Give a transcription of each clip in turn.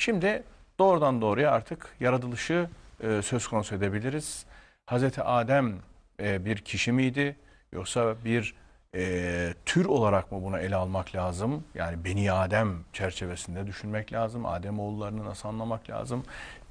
Şimdi doğrudan doğruya artık yaratılışı e, söz konusu edebiliriz. Hazreti Adem e, bir kişi miydi yoksa bir e, tür olarak mı bunu ele almak lazım? Yani Beni Adem çerçevesinde düşünmek lazım. Adem oğullarını nasıl anlamak lazım?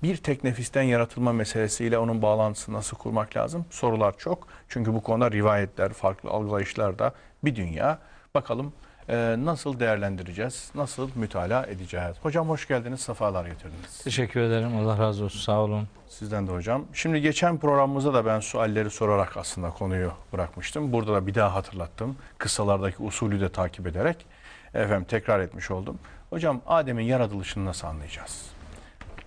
Bir tek nefisten yaratılma meselesiyle onun bağlantısını nasıl kurmak lazım? Sorular çok. Çünkü bu konuda rivayetler, farklı algılayışlar da bir dünya. Bakalım e, nasıl değerlendireceğiz, nasıl mütalaa edeceğiz? Hocam hoş geldiniz, sefalar getirdiniz. Teşekkür ederim. Allah razı olsun. Sağ olun. Sizden de hocam. Şimdi geçen programımızda da ben sualleri sorarak aslında konuyu bırakmıştım. Burada da bir daha hatırlattım. Kıssalardaki usulü de takip ederek efendim tekrar etmiş oldum. Hocam Adem'in yaratılışını nasıl anlayacağız?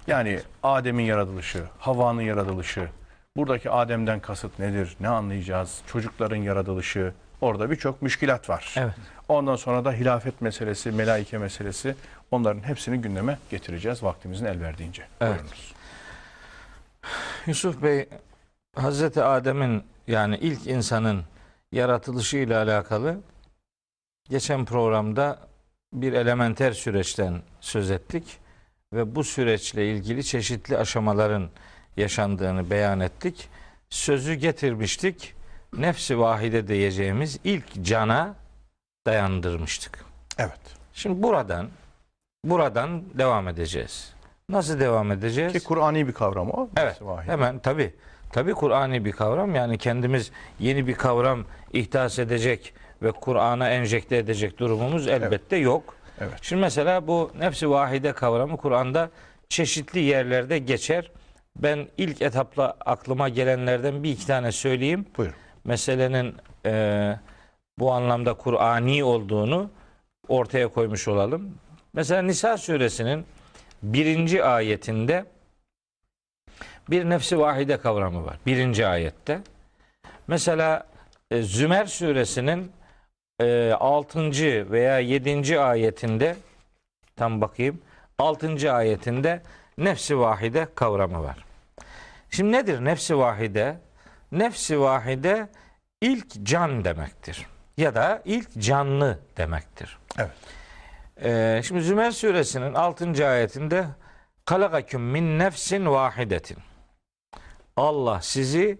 Yani Adem'in yaratılışı, Havva'nın yaratılışı, buradaki Adem'den kasıt nedir? Ne anlayacağız? Çocukların yaratılışı, orada birçok müşkilat var. Evet. Ondan sonra da hilafet meselesi, melaike meselesi onların hepsini gündeme getireceğiz vaktimizin el verdiğince. Evet. Buyurunuz. Yusuf Bey, Hazreti Adem'in yani ilk insanın yaratılışı ile alakalı geçen programda bir elementer süreçten söz ettik ve bu süreçle ilgili çeşitli aşamaların yaşandığını beyan ettik. Sözü getirmiştik. Nefsi vahide diyeceğimiz ilk cana dayandırmıştık. Evet. Şimdi buradan buradan devam edeceğiz. Nasıl devam edeceğiz? Ki Kur'ani bir kavram o. Evet. Vahid. Hemen tabi. Tabi Kur'ani bir kavram. Yani kendimiz yeni bir kavram ihdas edecek ve Kur'an'a enjekte edecek durumumuz elbette yok. Evet. Şimdi mesela bu nefsi vahide kavramı Kur'an'da çeşitli yerlerde geçer. Ben ilk etapla aklıma gelenlerden bir iki tane söyleyeyim. Buyurun. Meselenin e, bu anlamda Kur'ani olduğunu ortaya koymuş olalım. Mesela Nisa suresinin birinci ayetinde bir nefsi vahide kavramı var. Birinci ayette. Mesela e, Zümer suresinin e, 6. veya 7. ayetinde tam bakayım 6. ayetinde nefsi vahide kavramı var. Şimdi nedir nefsi vahide? Nefsi vahide ilk can demektir. Ya da ilk canlı demektir. Evet. Ee, şimdi Zümer suresinin 6. ayetinde kalakaküm min nefsin vahidetin. Allah sizi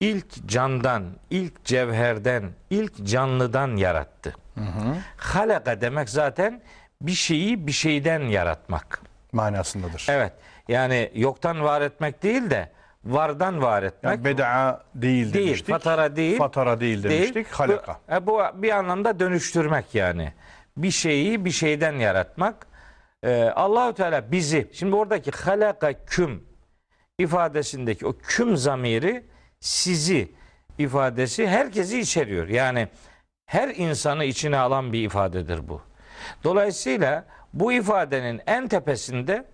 ilk candan, ilk cevherden, ilk canlıdan yarattı. Hı hı. Halaka demek zaten bir şeyi bir şeyden yaratmak. Manasındadır. Evet. Yani yoktan var etmek değil de vardan var etmek. Yani beda'a değil, Değil, demiştik. fatara değil. Fatara değil demiştik. Değil. Halaka. Bu, e, bu bir anlamda dönüştürmek yani. Bir şeyi bir şeyden yaratmak. Ee, Allahü Teala bizi şimdi oradaki halaka küm ifadesindeki o küm zamiri sizi ifadesi herkesi içeriyor. Yani her insanı içine alan bir ifadedir bu. Dolayısıyla bu ifadenin en tepesinde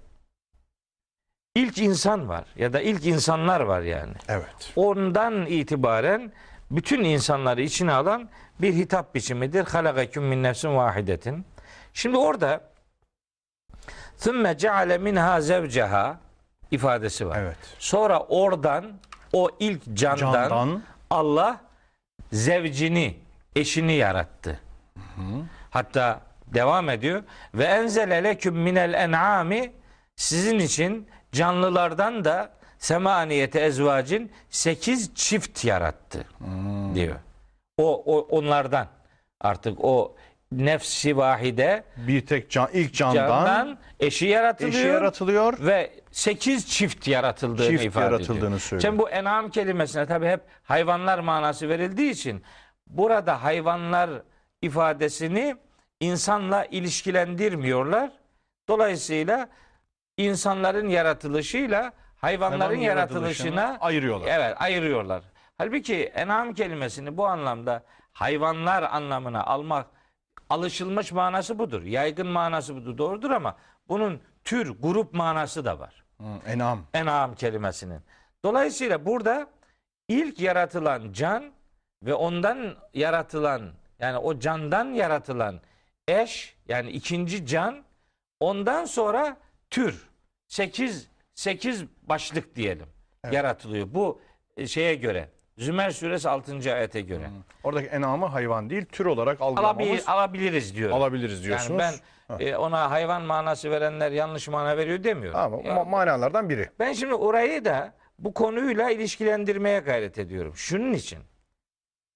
ilk insan var ya da ilk insanlar var yani. Evet. Ondan itibaren bütün insanları içine alan bir hitap biçimidir. Halakaküm min nefsin vahidetin. Şimdi orada Thumma ceale minha zevceha ifadesi var. Evet. Sonra oradan o ilk candan, candan. Allah zevcini, eşini yarattı. Hı hı. Hatta devam ediyor. Ve enzele leküm minel en'ami sizin için canlılardan da semaniyete ezvacin sekiz çift yarattı diyor. O, o onlardan artık o nefsi vahide bir tek can ilk candan, candan eşi yaratılıyor eşi yaratılıyor. ve sekiz çift yaratıldığını Çift ifade yaratıldığını ediyor. söylüyor. Şimdi bu enam kelimesine tabi hep hayvanlar manası verildiği için burada hayvanlar ifadesini insanla ilişkilendirmiyorlar. Dolayısıyla insanların yaratılışıyla hayvanların yaratılışına yaratılışını ayırıyorlar. Evet ayırıyorlar. Halbuki enam kelimesini bu anlamda hayvanlar anlamına almak alışılmış manası budur. Yaygın manası budur. Doğrudur ama bunun tür, grup manası da var. Hı, Enam. Enam kelimesinin. Dolayısıyla burada ilk yaratılan can ve ondan yaratılan yani o candan yaratılan eş yani ikinci can ondan sonra tür 8 8 başlık diyelim Evet. yaratılıyor. Bu e, şeye göre Zümer suresi 6. ayete göre. Oradaki enamı hayvan değil, tür olarak algılamamız Alabil, alabiliriz diyorum. alabiliriz diyorsunuz. Yani ben e, ona hayvan manası verenler yanlış mana veriyor demiyorum. Ama Ya ma- manalardan biri. ben şimdi orayı da bu konuyla ilişkilendirmeye gayret ediyorum. Şunun için.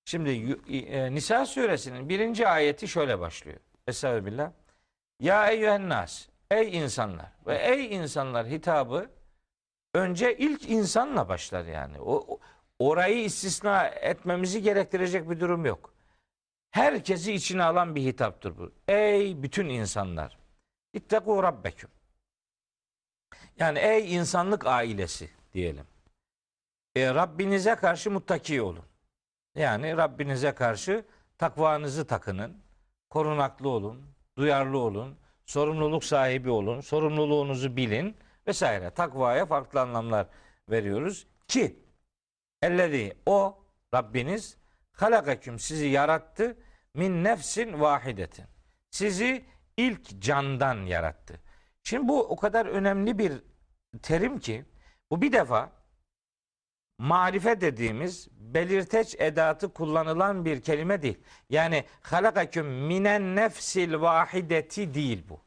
Şimdi e, Nisa suresinin birinci ayeti şöyle başlıyor. Estağfirullah. Ya eyyühen nas. Ey insanlar. Ve ey insanlar hitabı önce ilk insanla başlar yani. O, orayı istisna etmemizi gerektirecek bir durum yok. Herkesi içine alan bir hitaptır bu. Ey bütün insanlar. İttekû rabbeküm. Yani ey insanlık ailesi diyelim. E, Rabbinize karşı muttaki olun. Yani Rabbinize karşı takvanızı takının, korunaklı olun, duyarlı olun, sorumluluk sahibi olun, sorumluluğunuzu bilin vesaire. Takvaya farklı anlamlar veriyoruz ki ellezî o Rabbiniz halakaküm sizi yarattı min nefsin vahidetin. Sizi ilk candan yarattı. Şimdi bu o kadar önemli bir terim ki bu bir defa marife dediğimiz belirteç edatı kullanılan bir kelime değil. Yani halakaküm minen nefsil vahideti değil bu.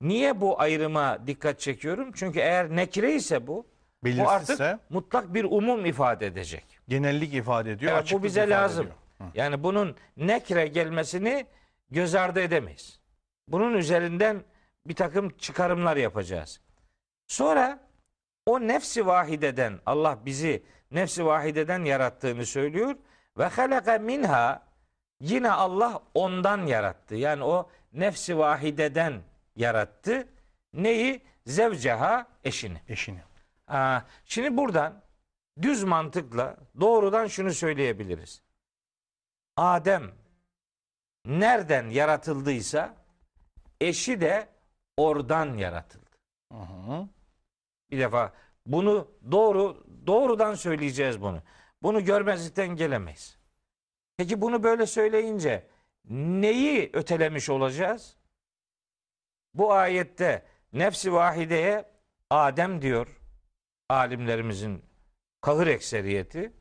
Niye bu ayrıma dikkat çekiyorum? Çünkü eğer nekire ise bu, bu artık Belirsizse mutlak bir umum ifade edecek. genellik ifade ediyor. Evet, bu bize lazım. ediyor. Yani bunun nekre gelmesini göz ardı edemeyiz. Bunun üzerinden bir takım çıkarımlar yapacağız. Sonra o nefsi vahideden Allah bizi nefsi vahideden yarattığını söylüyor ve halaka minha yine Allah ondan yarattı. Yani o nefsi vahideden yarattı. Neyi? Zevceha eşini. Eşini. Aa, şimdi buradan düz mantıkla doğrudan şunu söyleyebiliriz. Adem nereden yaratıldıysa eşi de oradan yaratıldı. Hı hı. Bir defa bunu doğru doğrudan söyleyeceğiz bunu. Bunu görmezlikten gelemeyiz. Peki bunu böyle söyleyince neyi ötelemiş olacağız? Bu ayette nefsi vahideye Adem diyor alimlerimizin kahır ekseriyeti.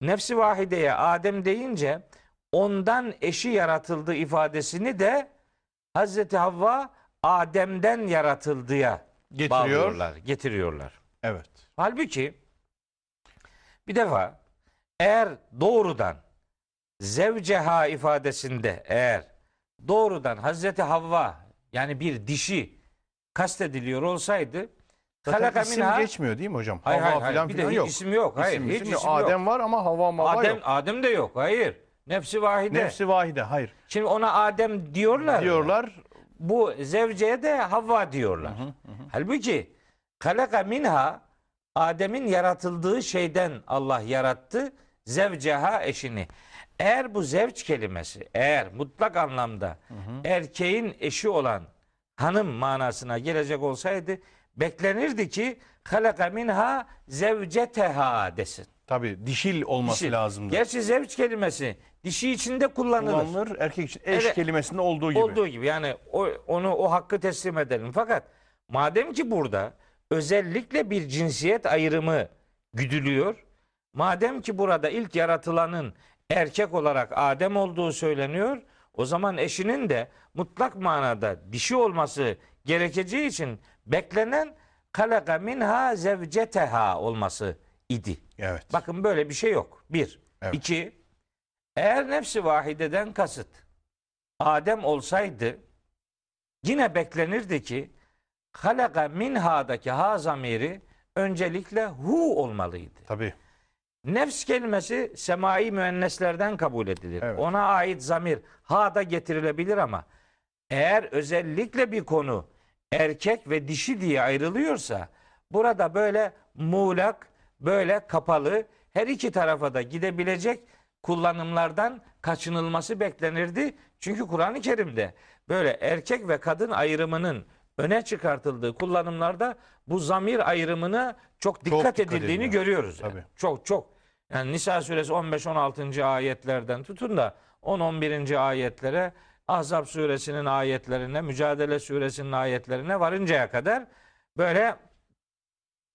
Nefsi vahideye Adem deyince ondan eşi yaratıldı ifadesini de Hazreti Havva Adem'den yaratıldıya Getiriyor. bağlıyorlar, getiriyorlar. Evet. Halbuki bir defa eğer doğrudan zevceha ifadesinde eğer doğrudan Hazreti Havva yani bir dişi kastediliyor olsaydı Zaten isim minha- geçmiyor değil mi hocam? Hayır, Hava hayır, hayır. filan Bir de filan yok. isim yok. Hayır, İsim, hiç isim yok. isim yok. Adem var ama hava mava Adem yok. Adem de yok. Hayır. Nefsi vahide. Nefsi vahide. Hayır. Şimdi ona Adem diyorlar. ya. Diyorlar. Bu zevceye de Havva diyorlar. Halbuki halaka minha Adem'in yaratıldığı şeyden Allah yarattı zevceha eşini. Eğer bu zevç kelimesi eğer mutlak anlamda erkeğin eşi olan hanım manasına gelecek olsaydı beklenirdi ki halaka minha zevceteha desin. Tabii dişil olması Dişi. lazımdı. Gerçi zevç kelimesi dişi içinde kullanılır. Kullanılır. Erkek için eş Evet. kelimesinde olduğu gibi. Olduğu gibi yani o, onu o hakkı teslim edelim. Fakat madem ki burada özellikle bir cinsiyet ayrımı güdülüyor. Madem ki burada ilk yaratılanın erkek olarak Adem olduğu söyleniyor. O zaman eşinin de mutlak manada dişi olması gerekeceği için beklenen kalaka minha zevceteha olması idi. Evet. Bakın böyle bir şey yok. Bir. Evet. İki. Eğer nefsi vahideden kasıt Adem olsaydı yine beklenirdi ki halaka minha'daki ha zamiri öncelikle hu olmalıydı. Tabii. Nefs kelimesi semai müenneslerden kabul edilir. Evet. Ona ait zamir ha da getirilebilir ama eğer özellikle bir konu erkek ve dişi diye ayrılıyorsa burada böyle muğlak, böyle kapalı her iki tarafa da gidebilecek kullanımlardan kaçınılması beklenirdi. Çünkü Kur'an-ı Kerim'de böyle erkek ve kadın ayrımının öne çıkartıldığı kullanımlarda bu zamir ayrımına çok dikkat, dikkat edildiğini ediliyor. görüyoruz. yani. Tabii. Çok çok. Yani Nisa suresi 15-16. ayetlerden tutun da 10-11. ayetlere Ahzab suresinin ayetlerine, Mücadele suresinin ayetlerine varıncaya kadar böyle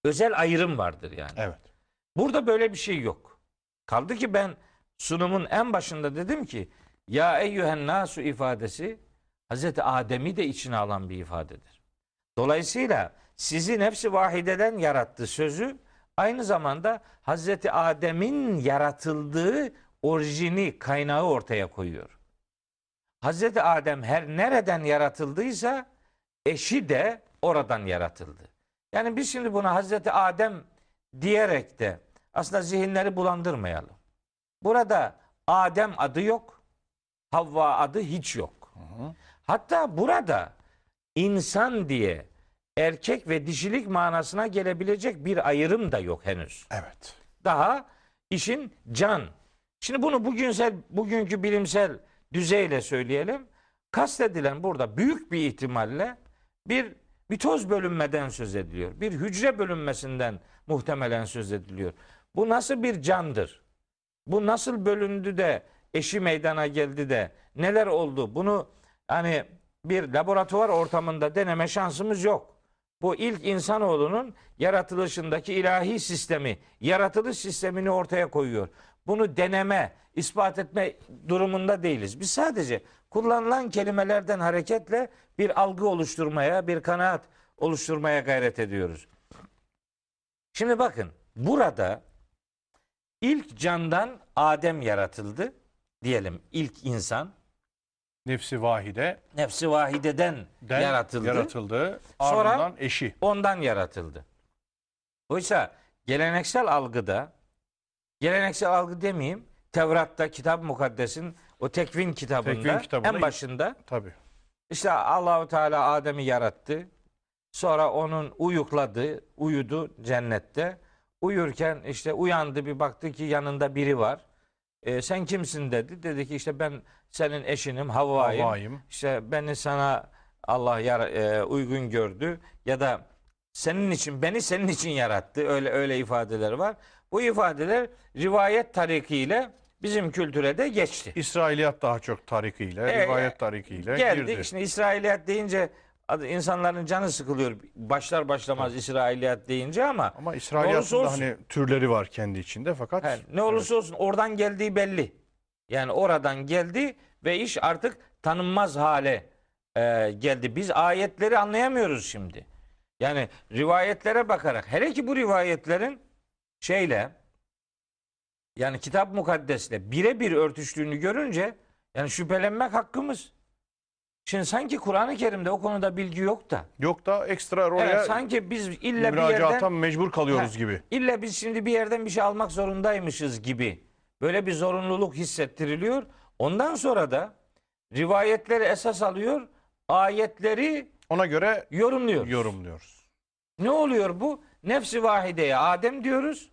özel ayrım vardır yani. Evet. Burada böyle bir şey yok. Kaldı ki ben sunumun en başında dedim ki ya eyyühen nasu ifadesi Hazreti Adem'i de içine alan bir ifadedir. Dolayısıyla sizi nefsi vahideden yarattı sözü aynı zamanda Hazreti Adem'in yaratıldığı orijini, kaynağı ortaya koyuyor. Hazreti Adem her nereden yaratıldıysa eşi de oradan yaratıldı. Yani biz şimdi buna Hazreti Adem diyerek de aslında zihinleri bulandırmayalım. Burada Adem adı yok. Havva adı hiç yok. Hatta burada insan diye erkek ve dişilik manasına gelebilecek bir ayrım da yok henüz. Evet. Daha işin can. Şimdi bunu bugünsel bugünkü bilimsel düzeyle söyleyelim. Kastedilen burada büyük bir ihtimalle bir mitoz bölünmeden söz ediliyor. Bir hücre bölünmesinden muhtemelen söz ediliyor. Bu nasıl bir candır? Bu nasıl bölündü de eşi meydana geldi de neler oldu? Bunu hani bir laboratuvar ortamında deneme şansımız yok. Bu ilk insanoğlunun yaratılışındaki ilahi sistemi, yaratılış sistemini ortaya koyuyor. Bunu deneme, ispat etme durumunda değiliz. Biz sadece kullanılan kelimelerden hareketle bir algı oluşturmaya, bir kanaat oluşturmaya gayret ediyoruz. Şimdi bakın burada ilk candan Adem yaratıldı diyelim ilk insan Nefsi vahide nefsi vahideden den yaratıldı. yaratıldı. Sonra- Ardından eşi. ondan yaratıldı. Oysa geleneksel algıda geleneksel algı demeyeyim Tevrat'ta kitap mukaddesin o tekvin kitabında Tekvin en başında Tabii. işte Allahu Teala Adem'i yarattı. Sonra onun uyukladı, uyudu cennette. Uyurken işte uyandı bir baktı ki yanında biri var. E, sen kimsin dedi. Dedi ki işte ben senin eşinim Havva'yım. Havva'yım. İşte beni sana Allah yara- e, uygun gördü ya da senin için beni senin için yarattı. Öyle öyle ifadeler var. Bu ifadeler rivayet tarikiyle bizim kültüre de geçti. İsrailiyat daha çok tarikiyle, E, rivayet tarikiyle Geldi. girdi. Şimdi İsrailiyat deyince insanların canı sıkılıyor. Başlar başlamaz İsrailiyat deyince ama Ama İsrailiyatın da olsun. hani türleri var kendi içinde fakat he, ne olursa olsun oradan geldiği belli. Yani oradan geldi ve iş artık tanınmaz hale e, geldi. Biz ayetleri anlayamıyoruz şimdi. Yani rivayetlere bakarak hele ki bu rivayetlerin şeyle yani kitap mukaddesle birebir örtüştüğünü görünce yani şüphelenmek hakkımız. Şimdi sanki Kur'an-ı Kerim'de o konuda bilgi yok da. yok da ekstra oraya Evet, sanki biz illa bir yerden mecbur kalıyoruz Ha, gibi. illa biz şimdi bir yerden bir şey almak zorundaymışız gibi. Böyle bir zorunluluk hissettiriliyor. Ondan sonra da rivayetleri esas alıyor, ayetleri Ona göre yorumluyor. yorumluyoruz. Ne oluyor bu? Nefsi vahideye Adem diyoruz.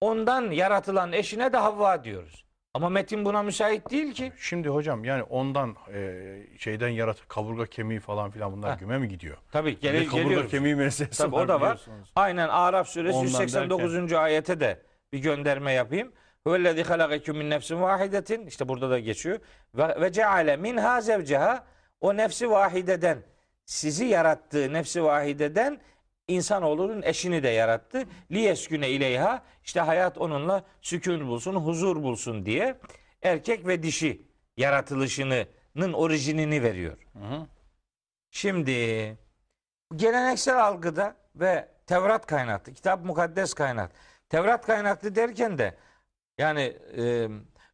Ondan yaratılan eşine de Havva diyoruz. Ama metin buna müsait değil ki. Şimdi hocam yani ondan e, şeyden yarat kaburga kemiği falan filan bunlar Ha. güme mi gidiyor? Tabii de gele, kaburga geliyoruz. kemiği meselesi Tabii var o da var. Aynen Araf suresi Ondan 189. ayete de bir gönderme yapayım. Huvellezî halakeküm min nefsin vahidetin işte burada da geçiyor. Ve, ve ceale minha zevceha o nefsi vahideden sizi yarattığı nefsi vahideden insanoğlunun eşini de yarattı. Liyesküne ileyha işte hayat onunla sükun bulsun, huzur bulsun diye erkek ve dişi yaratılışının orijinini veriyor. hı. Şimdi geleneksel algıda ve Tevrat kaynaklı, kitap mukaddes kaynak. Tevrat kaynaklı derken de yani e,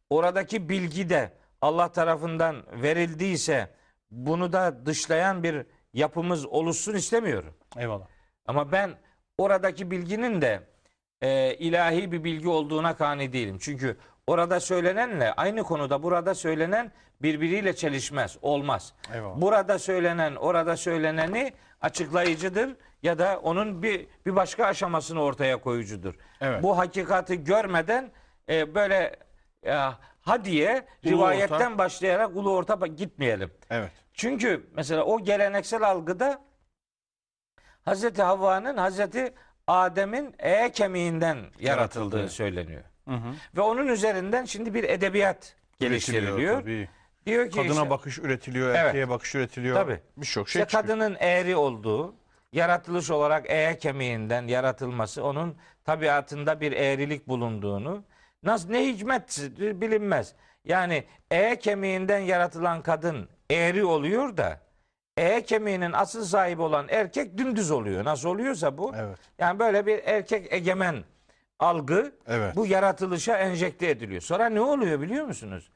oradaki bilgi de Allah tarafından verildiyse bunu da dışlayan bir yapımız oluşsun istemiyorum. Eyvallah. Ama ben oradaki bilginin de e, ilahi bir bilgi olduğuna kani değilim. Çünkü orada söylenenle aynı konuda burada söylenen birbiriyle çelişmez, olmaz. Eyvallah. Burada söylenen, orada söyleneni açıklayıcıdır ya da onun bir bir başka aşamasını ortaya koyucudur. Evet. Bu hakikati görmeden e, böyle e, hadiye Ulu rivayetten orta. başlayarak ulu orta gitmeyelim. Evet. Çünkü mesela o geleneksel algıda Hazreti Havva'nın Hazreti Adem'in e kemiğinden yaratıldığı Yaratıldığı. söyleniyor. Hı hı. Ve onun üzerinden şimdi bir edebiyat geliştiriliyor. tabii. Diyor ki Kadına işte, bakış üretiliyor, Evet. erkeğe bakış üretiliyor. Tabii. Birçok şey işte çıkıyor. kadının eğri olduğu, yaratılış olarak eğe kemiğinden yaratılması onun tabiatında bir eğrilik bulunduğunu nasıl ne hikmet bilinmez. Yani eğe kemiğinden yaratılan kadın eğri oluyor da eğe kemiğinin asıl sahibi olan erkek dümdüz oluyor. Nasıl oluyorsa bu. Evet. Yani böyle bir erkek egemen algı Evet. bu yaratılışa enjekte ediliyor. Sonra ne oluyor biliyor musunuz?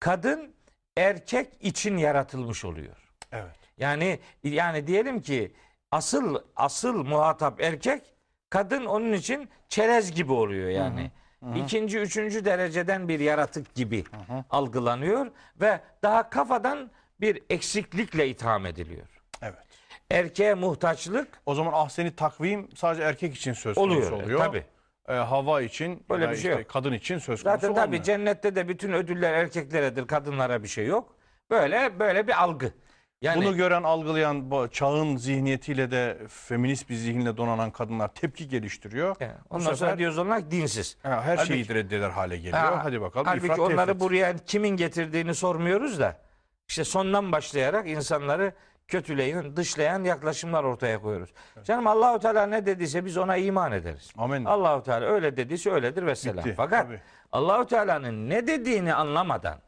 Kadın erkek için yaratılmış oluyor. Evet. Yani yani diyelim ki asıl asıl muhatap erkek, kadın onun için çerez gibi oluyor yani. İkinci, üçüncü dereceden bir yaratık gibi algılanıyor ve daha kafadan bir eksiklikle itham ediliyor. Evet. Erkeğe muhtaçlık O zaman ahseni takvim sadece erkek için söz konusu oluyor. oluyor. Tabii. Ee, hava için Böyle bir şey işte yok. kadın için söz konusu Zaten tabii olmuyor. cennette de bütün ödüller erkekleredir, kadınlara bir şey yok. Böyle böyle bir algı. Yani Bunu gören, algılayan bu çağın zihniyetiyle de feminist bir zihinle donanan kadınlar tepki geliştiriyor. Yani Bu ondan sonra sefer diyoruz onlar dinsiz. ha, her Halbuki- şeyi reddeder hale geliyor. Ha, Hadi bakalım. Halbuki ifrat onları tefrit. buraya kimin getirdiğini sormuyoruz da işte sondan başlayarak insanları kötüleyen, dışlayan yaklaşımlar ortaya koyuyoruz. Canım Allahu Teala ne dediyse biz ona iman ederiz. Amin. Allahu Teala öyle dediyse öyledir ve selam. Bitti, Fakat tabii. Allahu Teala'nın ne dediğini anlamadan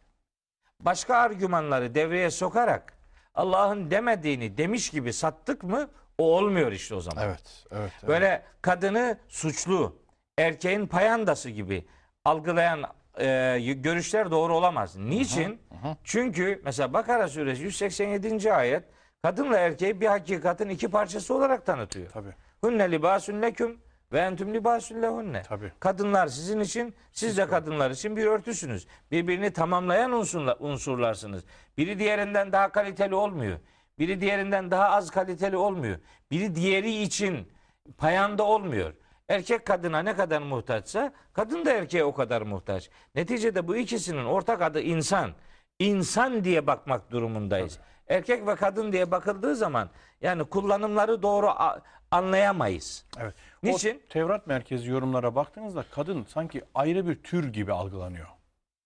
başka argümanları devreye sokarak Allah'ın demediğini demiş gibi sattık mı o olmuyor işte o zaman. Evet, evet. evet. Böyle kadını suçlu, erkeğin payandası gibi algılayan e, görüşler doğru olamaz. Niçin? Çünkü mesela Bakara suresi 187. ayet kadınla erkeği bir hakikatin iki parçası olarak tanıtıyor. Tabii, Hunne libasun leküm ve entüm libasun lehunne. tabii. Kadınlar sizin için, siz de kadınlar için bir örtüsünüz. Birbirini tamamlayan unsurla, unsurlarsınız. Biri diğerinden daha kaliteli olmuyor. Biri diğerinden daha az kaliteli olmuyor. Biri diğeri için payanda olmuyor. Erkek kadına ne kadar muhtaçsa kadın da erkeğe o kadar muhtaç. Neticede bu ikisinin ortak adı insan. İnsan diye bakmak durumundayız. Erkek ve kadın diye bakıldığı zaman yani kullanımları doğru anlayamayız. Evet. Niçin? O Tevrat merkezi yorumlara baktığınızda kadın sanki ayrı bir tür gibi algılanıyor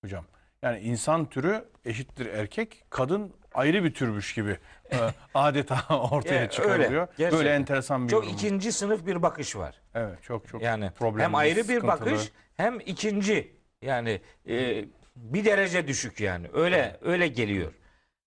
hocam. Yani insan türü eşittir erkek, kadın ayrı bir türmüş gibi e, adeta ortaya çıkarılıyor. öyle, gerçekten. Böyle enteresan bir Çok yorum. ikinci sınıf bir bakış var. Evet, çok çok Yani problemli, hem ayrı bir sıkıntılı. bakış hem ikinci yani e, bir derece düşük yani. Öyle öyle geliyor.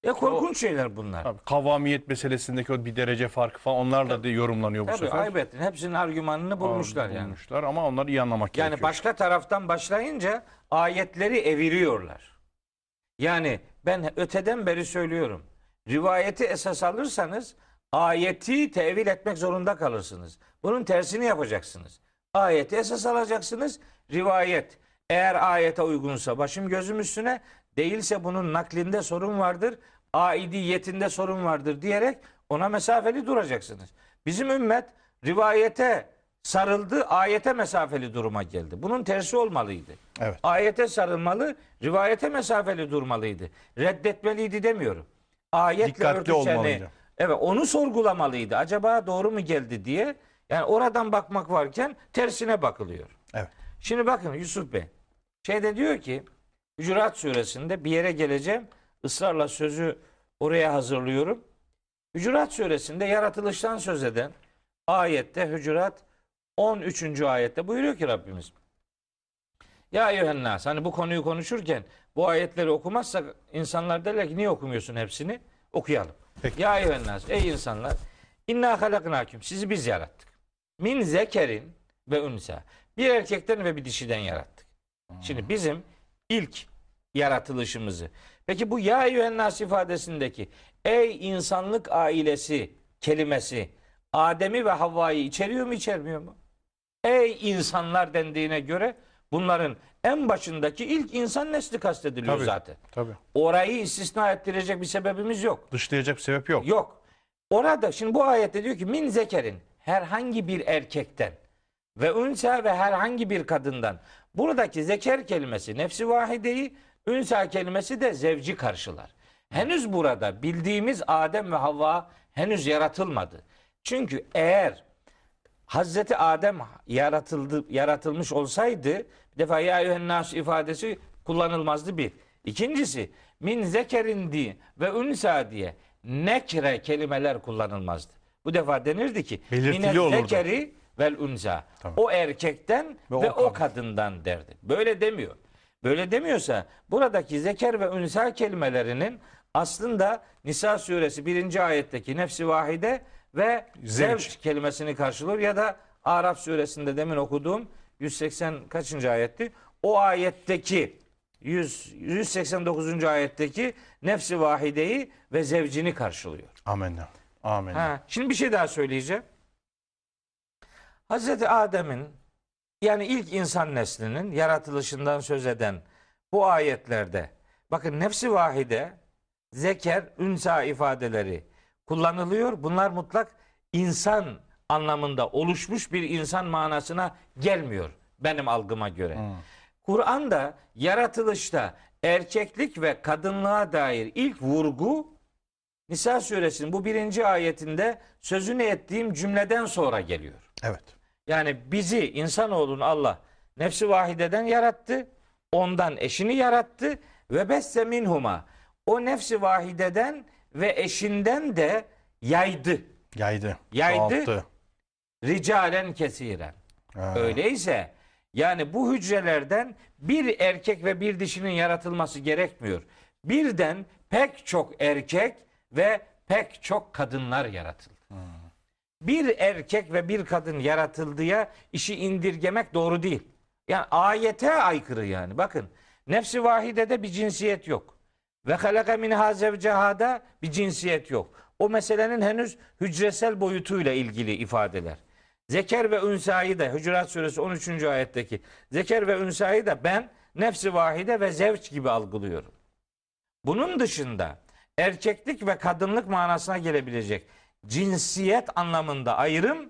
Ya korkunç şeyler bunlar. Tabii, kavamiyet meselesindeki o bir derece farkı falan onlarla da yorumlanıyor bu Tabii sefer. ayıp ettin. Hepsinin argümanını bulmuşlar yani. Bulmuşlar ama onları iyi anlamak Yani gerekiyor. başka taraftan başlayınca ayetleri eviriyorlar. Yani ben öteden beri söylüyorum. Rivayeti esas alırsanız ayeti tevil etmek zorunda kalırsınız. Bunun tersini yapacaksınız. Ayeti esas alacaksınız. Rivayet eğer ayete uygunsa başım gözüm üstüne değilse bunun naklinde sorun vardır. Aidiyetinde sorun vardır diyerek ona mesafeli duracaksınız. Bizim ümmet rivayete sarıldı, ayete mesafeli duruma geldi. Bunun tersi olmalıydı. Evet. Ayete sarılmalı, rivayete mesafeli durmalıydı. Reddetmeliydi demiyorum. Ayetle Dikkatli örtüşeni, olmalıydı. Evet onu sorgulamalıydı. Acaba doğru mu geldi diye. Yani oradan bakmak varken tersine bakılıyor. Evet. Şimdi bakın Yusuf Bey. Şeyde diyor ki Hücurat suresinde bir yere geleceğim. Israrla sözü oraya hazırlıyorum. Hücurat suresinde yaratılıştan söz eden ayette Hücurat 13. ayette buyuruyor ki Rabbimiz. Ya eyyühennas hani bu konuyu konuşurken bu ayetleri okumazsak insanlar derler ki niye okumuyorsun hepsini? Okuyalım. Peki. Ya eyyühennas ey insanlar inna halaknaküm sizi biz yarattık. Min zekerin ve unsa. Bir erkekten ve bir dişiden yarattık. Şimdi bizim ilk yaratılışımızı. Peki bu ya eyyühennas ifadesindeki ey insanlık ailesi kelimesi Adem'i ve Havva'yı içeriyor mu içermiyor mu? Ey insanlar dendiğine göre bunların en başındaki ilk insan nesli kastediliyor Tabii. zaten. Tabii. Orayı istisna ettirecek bir sebebimiz yok. Dışlayacak bir sebep yok. Yok. Orada şimdi bu ayette diyor ki min zekerin herhangi bir erkekten ve ünsa ve herhangi bir kadından. Buradaki zeker kelimesi nefsi vahideyi, ünsa kelimesi de zevci karşılar. Henüz burada bildiğimiz Adem ve Havva henüz yaratılmadı. Çünkü eğer Hazreti Adem yaratıldı, yaratılmış olsaydı bir defa ya eyyühennas ifadesi kullanılmazdı bir. İkincisi min zekerin di ve ünsa diye nekre kelimeler kullanılmazdı. Bu defa denirdi ki olurdu. zekeri vel unza. Tamam. O erkekten ve, Ve o o, kadından derdi. Böyle demiyor. Böyle demiyorsa buradaki zeker ve unsa kelimelerinin aslında Nisa suresi 1. ayetteki nefsi vahide ve zevç kelimesini karşılıyor ya da Araf suresinde demin okuduğum 180 kaçıncı ayetti? O ayetteki 100, 189. ayetteki nefsi vahideyi ve zevcini karşılıyor. Amenna. Amenna. Ha, şimdi bir şey daha söyleyeceğim. Hazreti Adem'in yani ilk insan neslinin yaratılışından söz eden bu ayetlerde bakın nefsi vahide, zeker, ünsa ifadeleri kullanılıyor. Bunlar mutlak insan anlamında oluşmuş bir insan manasına gelmiyor benim algıma göre. Kur'an'da yaratılışta erkeklik ve kadınlığa dair ilk vurgu Nisa suresinin bu birinci ayetinde sözünü ettiğim cümleden sonra geliyor. Evet. Yani bizi insanoğlunu Allah nefsi vahideden yarattı. Ondan eşini yarattı ve besse minhuma. O nefsi vahideden ve eşinden de yaydı. Yaydı. Yaydı. çoğalttı. Ricalen kesiren. Ha. Öyleyse yani bu hücrelerden bir erkek ve bir dişinin yaratılması gerekmiyor. Birden pek çok erkek ve pek çok kadınlar yaratıldı. Bir erkek ve bir kadın yaratıldıya işi indirgemek doğru değil. Yani ayete aykırı yani. Bakın nefsi vahidede bir cinsiyet yok. Ve halaka minha zevcehada bir cinsiyet yok. O meselenin henüz hücresel boyutuyla ilgili ifadeler. Zeker ve ünsayı da Hucurat Suresi 13. ayetteki zeker ve ünsayı da ben nefsi vahide ve zevç gibi algılıyorum. Bunun dışında erkeklik ve kadınlık manasına gelebilecek cinsiyet anlamında ayrım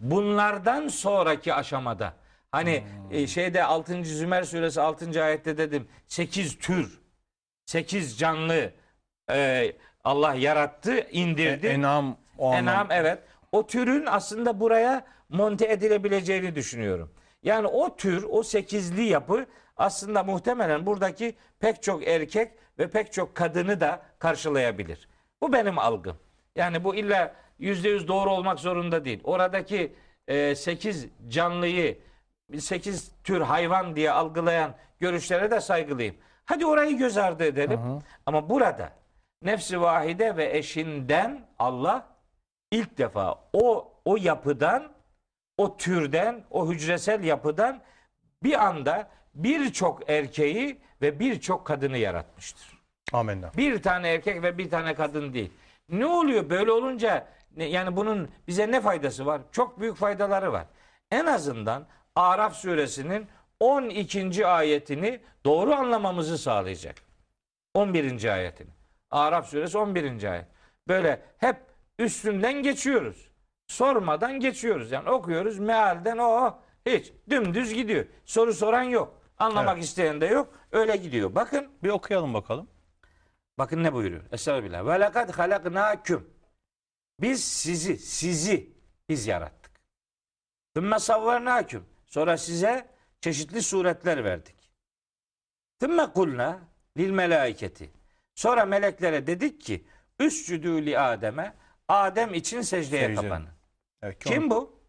bunlardan sonraki aşamada. Hani e, şeyde 6. Zümer suresi 6. ayette dedim 8 tür 8 canlı e, Allah yarattı, indirdi. E- Enam o Enam anlam- evet. O türün aslında buraya monte edilebileceğini düşünüyorum. Yani o tür, o sekizli yapı aslında muhtemelen buradaki pek çok erkek ve pek çok kadını da karşılayabilir. Bu benim algım. Yani bu illa yüzde yüz doğru olmak zorunda değil. Oradaki e, sekiz canlıyı, sekiz tür hayvan diye algılayan görüşlere de saygılıyım. Hadi orayı göz ardı edelim. Ama burada nefsi vahide ve eşinden Allah ilk defa o o yapıdan, o türden, o hücresel yapıdan bir anda birçok erkeği ve birçok kadını yaratmıştır. Amenna. Bir tane erkek ve bir tane kadın değil. Ne oluyor böyle olunca yani bunun bize ne faydası var? Çok büyük faydaları var. En azından Araf suresinin 12. ayetini doğru anlamamızı sağlayacak. 11. ayetini. Araf suresi 11. ayet. Böyle hep üstünden geçiyoruz. Sormadan geçiyoruz. Yani okuyoruz mealden o hiç dümdüz gidiyor. Soru soran yok. Anlamak Evet. isteyen de yok. Öyle gidiyor. Bakın Bir okuyalım bakalım. Bakın ne buyuruyor? Estağfirullah. Ve lekad halaknâküm. Biz sizi, sizi biz yarattık. Thümme savvarnâküm. Sonra size çeşitli suretler verdik. Thümme kulna lil melaiketi. Sonra meleklere dedik ki üscüdü li Adem'e Adem için secdeye Secde. kapanın. Evet, ki Kim onu- bu?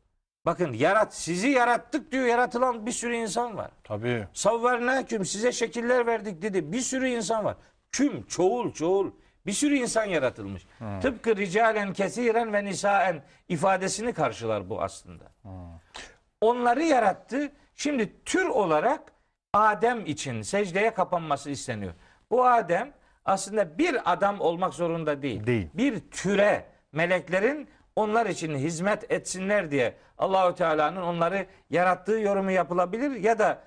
Bakın yarat sizi yarattık diyor. Yaratılan bir sürü insan var. Tabii. Savvarnâküm size şekiller verdik dedi. Bir sürü insan var. Küm, çoğul, çoğul. Bir sürü insan yaratılmış. Tıpkı ricalen kesiren ve nisaen ifadesini karşılar bu aslında. Onları yarattı. Şimdi tür olarak Adem için secdeye kapanması isteniyor. Bu Adem aslında bir adam olmak zorunda değil. Değil. Bir türe meleklerin onlar için hizmet etsinler diye Allahü Teala'nın onları yarattığı yorumu yapılabilir ya da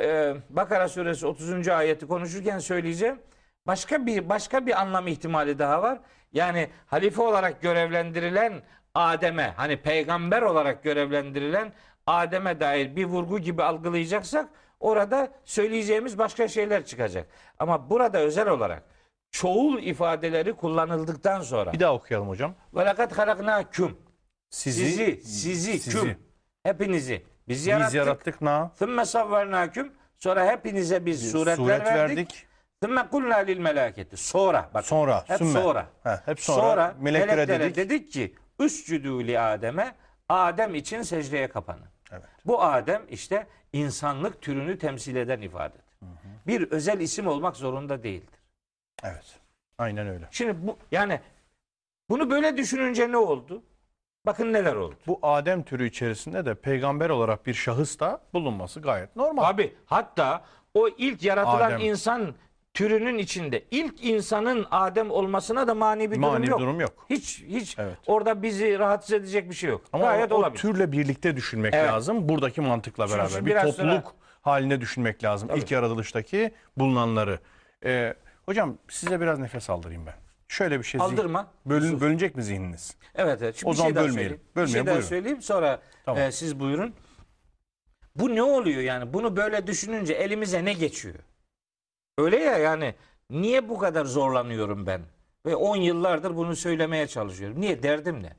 e, Bakara suresi 30. ayeti konuşurken söyleyeceğim. Başka bir başka bir anlam ihtimali daha var. Yani halife olarak görevlendirilen Adem'e hani peygamber olarak görevlendirilen Adem'e dair bir vurgu gibi algılayacaksak orada söyleyeceğimiz başka şeyler çıkacak. Ama burada özel olarak çoğul ifadeleri kullanıldıktan sonra Bir daha okuyalım hocam. ve lekad halaknâküm Sizi, sizi, sizi, sizi. küm hepinizi biz biz yarattık. yarattık, na Thümme savvarnâküm sonra hepinize biz suretler suret verdik. verdik. Thümme kulnâ lil melâketi. Sonra bak. Sonra, Hep sümme. sonra. Ha, hep sonra, meleklere, dedik. dedik ki Üscüdü li Adem'e Adem için secdeye kapanın. Evet. Bu Adem işte insanlık türünü temsil eden ifadedir. Bir özel isim olmak zorunda değildir. Evet. Aynen öyle. Şimdi bu yani bunu böyle düşününce ne oldu? Bakın neler oldu. Bu Adem türü içerisinde de peygamber olarak bir şahıs da bulunması gayet normal. Abi hatta o ilk yaratılan Adem. insan türünün içinde ilk insanın Adem olmasına da mani bir Mani durum bir yok. durum yok. Hiç hiç Evet. orada bizi rahatsız edecek bir şey yok. Ama Gayet o, o olabilir. türle birlikte düşünmek Evet. lazım. Buradaki mantıkla Şimdi beraber. Bir topluluk sonra- haline düşünmek lazım. Tabii. İlk yaratılıştaki bulunanları. Ee, hocam size biraz nefes aldırayım ben. Şöyle bir şey. Aldırma. Bölün, bölünecek mi zihniniz? Evet evet. Şimdi O bir zaman şey daha bölmeyelim. söyleyeyim. bir Bölmeyelim, şey daha buyurun. söyleyeyim sonra Tamam. e, siz buyurun. Bu ne oluyor yani? Bunu böyle düşününce elimize ne geçiyor? Öyle ya yani niye bu kadar zorlanıyorum ben? Ve 10 yıllardır bunu söylemeye çalışıyorum. Niye? Derdim ne?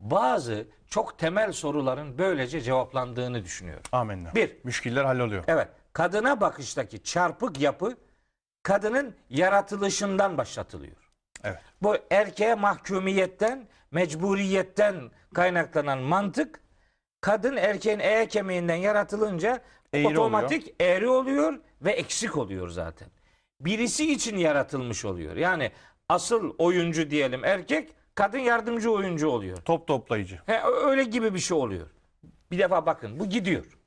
Bazı çok temel soruların böylece cevaplandığını düşünüyorum. Amenna. Bir. Müşkiller halloluyor. Evet. Kadına bakıştaki çarpık yapı kadının yaratılışından başlatılıyor. Evet. Bu erkeğe mahkumiyetten, mecburiyetten kaynaklanan mantık kadın erkeğin eğe kemiğinden yaratılınca Eğri otomatik eğri oluyor ve eksik oluyor zaten. Birisi için yaratılmış oluyor. Yani asıl oyuncu diyelim erkek, kadın yardımcı oyuncu oluyor. Top toplayıcı. He, öyle gibi bir şey oluyor. Bir defa bakın bu gidiyor.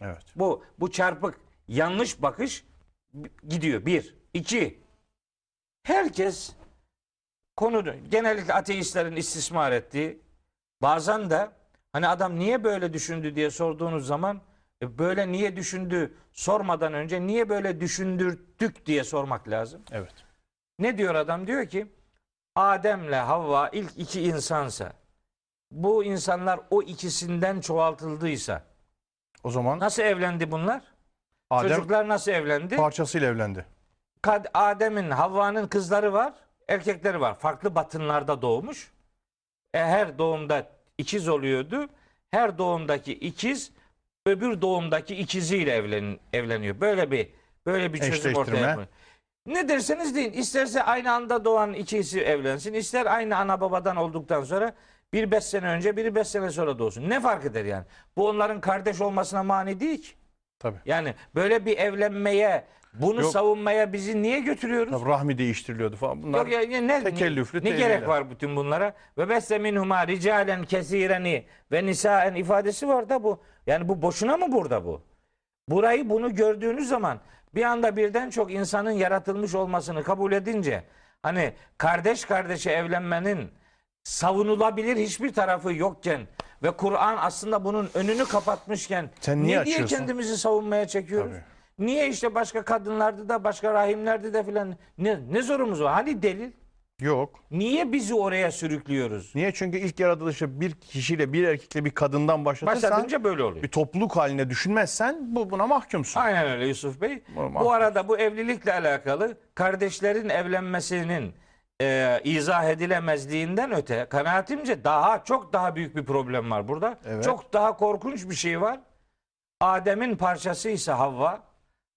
Evet. Bu bu çarpık yanlış bakış gidiyor. Bir. iki. Herkes konuda genellikle ateistlerin istismar ettiği bazen de hani adam niye böyle düşündü diye sorduğunuz zaman böyle niye düşündü sormadan önce niye böyle düşündürttük diye sormak lazım. Evet. Ne diyor adam? Diyor ki Adem'le Havva ilk iki insansa bu insanlar o ikisinden çoğaltıldıysa O zaman nasıl evlendi bunlar? Adem Çocuklar nasıl evlendi? parçasıyla evlendi. Kad- Adem'in, Havva'nın kızları var, erkekleri var. Farklı batınlarda doğmuş. E, her doğumda ikiz oluyordu. Her doğumdaki ikiz öbür doğumdaki ikiziyle evlen, evleniyor. Böyle bir böyle bir çözüm ortaya yapıyor. Ne derseniz deyin. İsterse aynı anda doğan ikisi evlensin. ister aynı ana babadan olduktan sonra biri beş sene önce biri beş sene sonra doğsun. Ne fark eder yani? Bu onların kardeş olmasına mani değil ki. Tabii. Yani böyle bir evlenmeye, bunu Yok. savunmaya bizi niye götürüyoruz? Tabii rahmi değiştiriliyordu falan. Bunlar Yok ya, ya ne, tekellüflü ne teoriler. gerek var bütün bunlara? Ve besse minhuma ricalen kesireni ve nisaen ifadesi var da bu. Yani bu boşuna mı burada bu? Burayı bunu gördüğünüz zaman bir anda birden çok insanın yaratılmış olmasını kabul edince hani kardeş kardeşe evlenmenin savunulabilir hiçbir tarafı yokken ve Kur'an aslında bunun önünü kapatmışken Sen niye niye açıyorsun? kendimizi savunmaya çekiyoruz? Tabii. Niye işte başka kadınlarda da başka rahimlerde de filan ne, ne zorumuz var? Hani delil? Yok. Niye bizi oraya sürüklüyoruz? Niye? Çünkü ilk yaratılışı bir kişiyle, bir erkekle, bir kadından başlatırsan Başlatınca böyle oluyor. bir topluluk haline düşünmezsen bu buna mahkumsun. Aynen öyle Yusuf Bey. Normal. Bu arada bu evlilikle alakalı kardeşlerin evlenmesinin e, izah edilemezliğinden öte kanaatimce daha çok daha büyük bir problem var burada. Evet. Çok daha korkunç bir şey var. Adem'in parçası ise Havva.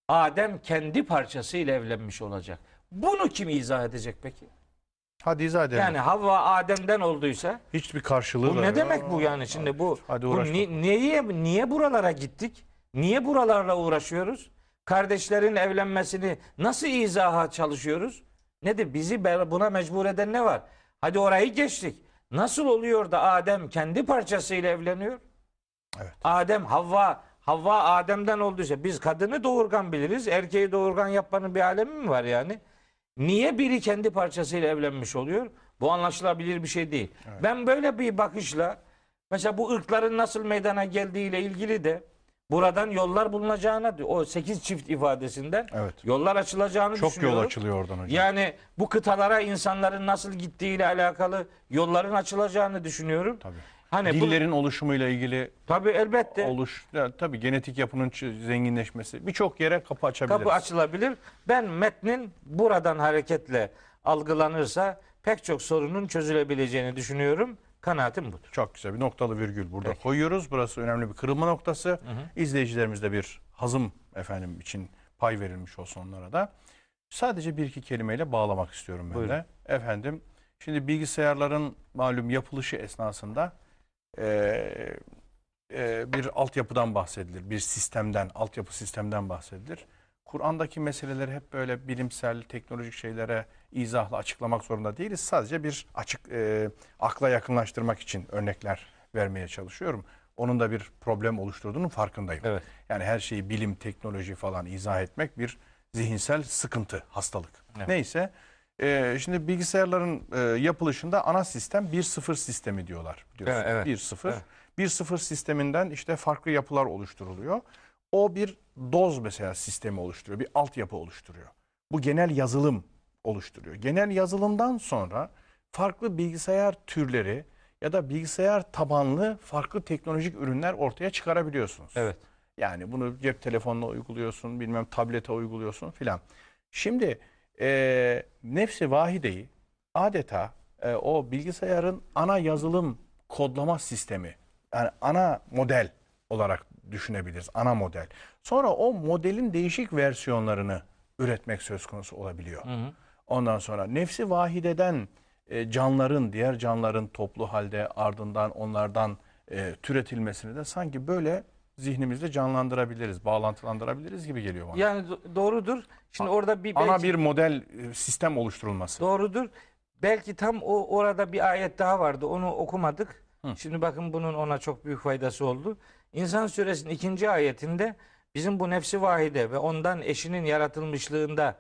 Adem kendi parçasıyla evlenmiş olacak. Bunu kim izah edecek peki? Hadi izah edelim. Yani Havva Adem'den olduysa Hiçbir karşılığı bu da ne yok. demek bu yani şimdi bu? Hadi bu uğraşma. ni- niye niye buralara gittik? Niye buralarla uğraşıyoruz? Kardeşlerin evlenmesini nasıl izaha çalışıyoruz? Nedir? Bizi be- buna mecbur eden ne var? Hadi orayı geçtik. Nasıl oluyor da Adem kendi parçasıyla evleniyor? Evet. Adem Havva Havva Adem'den olduysa biz kadını doğurgan biliriz. Erkeği doğurgan yapmanın bir alemi mi var yani? Niye biri kendi parçasıyla evlenmiş oluyor? Bu anlaşılabilir bir şey değil. Ben böyle bir bakışla mesela bu ırkların nasıl meydana geldiğiyle ilgili de buradan yollar bulunacağına o 8 çift ifadesinden Evet. yollar açılacağını Çok yol düşünüyorum. açılıyor oradan hocam. Yani bu kıtalara insanların nasıl gittiğiyle alakalı yolların açılacağını düşünüyorum. Tabii. Hani bu, Dillerin oluşumuyla ilgili tabii elbette oluş, ya, tabii genetik yapının zenginleşmesi birçok yere kapı açabiliriz. kapı açılabilir. Ben metnin buradan hareketle algılanırsa pek çok sorunun çözülebileceğini düşünüyorum. Kanaatim budur. Çok güzel bir noktalı virgül burada Peki. koyuyoruz. Burası önemli bir kırılma noktası. İzleyicilerimiz de bir hazım efendim için pay verilmiş olsun onlara da. Sadece bir iki kelimeyle bağlamak istiyorum ben Buyurun. de. Efendim Şimdi bilgisayarların malum yapılışı esnasında e, e, bir altyapıdan bahsedilir. Bir sistemden, altyapı sistemden bahsedilir. Kur'an'daki meseleleri hep böyle bilimsel, teknolojik şeylere izahla açıklamak zorunda değiliz. Sadece bir açık e, akla yakınlaştırmak için örnekler vermeye çalışıyorum. Onun da bir problem oluşturduğunun farkındayım. Evet. Yani her şeyi bilim, teknoloji falan izah etmek bir zihinsel sıkıntı, hastalık. Evet. Neyse, e, şimdi bilgisayarların e, yapılışında ana sistem 1-0 sistemi diyorlar. biliyorsun. Evet, evet. 1-0. Evet. 1-0 sisteminden işte farklı yapılar oluşturuluyor. O bir doz mesela sistemi oluşturuyor, bir altyapı oluşturuyor. Bu genel yazılım oluşturuyor. Genel yazılımdan sonra farklı bilgisayar türleri ya da bilgisayar tabanlı farklı teknolojik ürünler ortaya çıkarabiliyorsunuz. Evet. Yani bunu cep telefonuna uyguluyorsun, bilmem tablete uyguluyorsun filan. Şimdi e, nefsi vahideyi adeta e, o bilgisayarın ana yazılım kodlama sistemi, yani ana model olarak düşünebiliriz. Ana model. Sonra o modelin değişik versiyonlarını üretmek söz konusu olabiliyor. Hı hı. Ondan sonra nefsi vahideden e, canların, diğer canların toplu halde ardından onlardan e, türetilmesini de sanki böyle zihnimizde canlandırabiliriz, bağlantılandırabiliriz gibi geliyor bana. Yani do- doğrudur. Şimdi orada bir Ana belki- bir model e, sistem oluşturulması. Doğrudur. Belki tam o orada bir ayet daha vardı. Onu okumadık. Şimdi bakın bunun ona çok büyük faydası oldu. İnsan suresinin ikinci ayetinde bizim bu nefsi vahide ve ondan eşinin yaratılmışlığında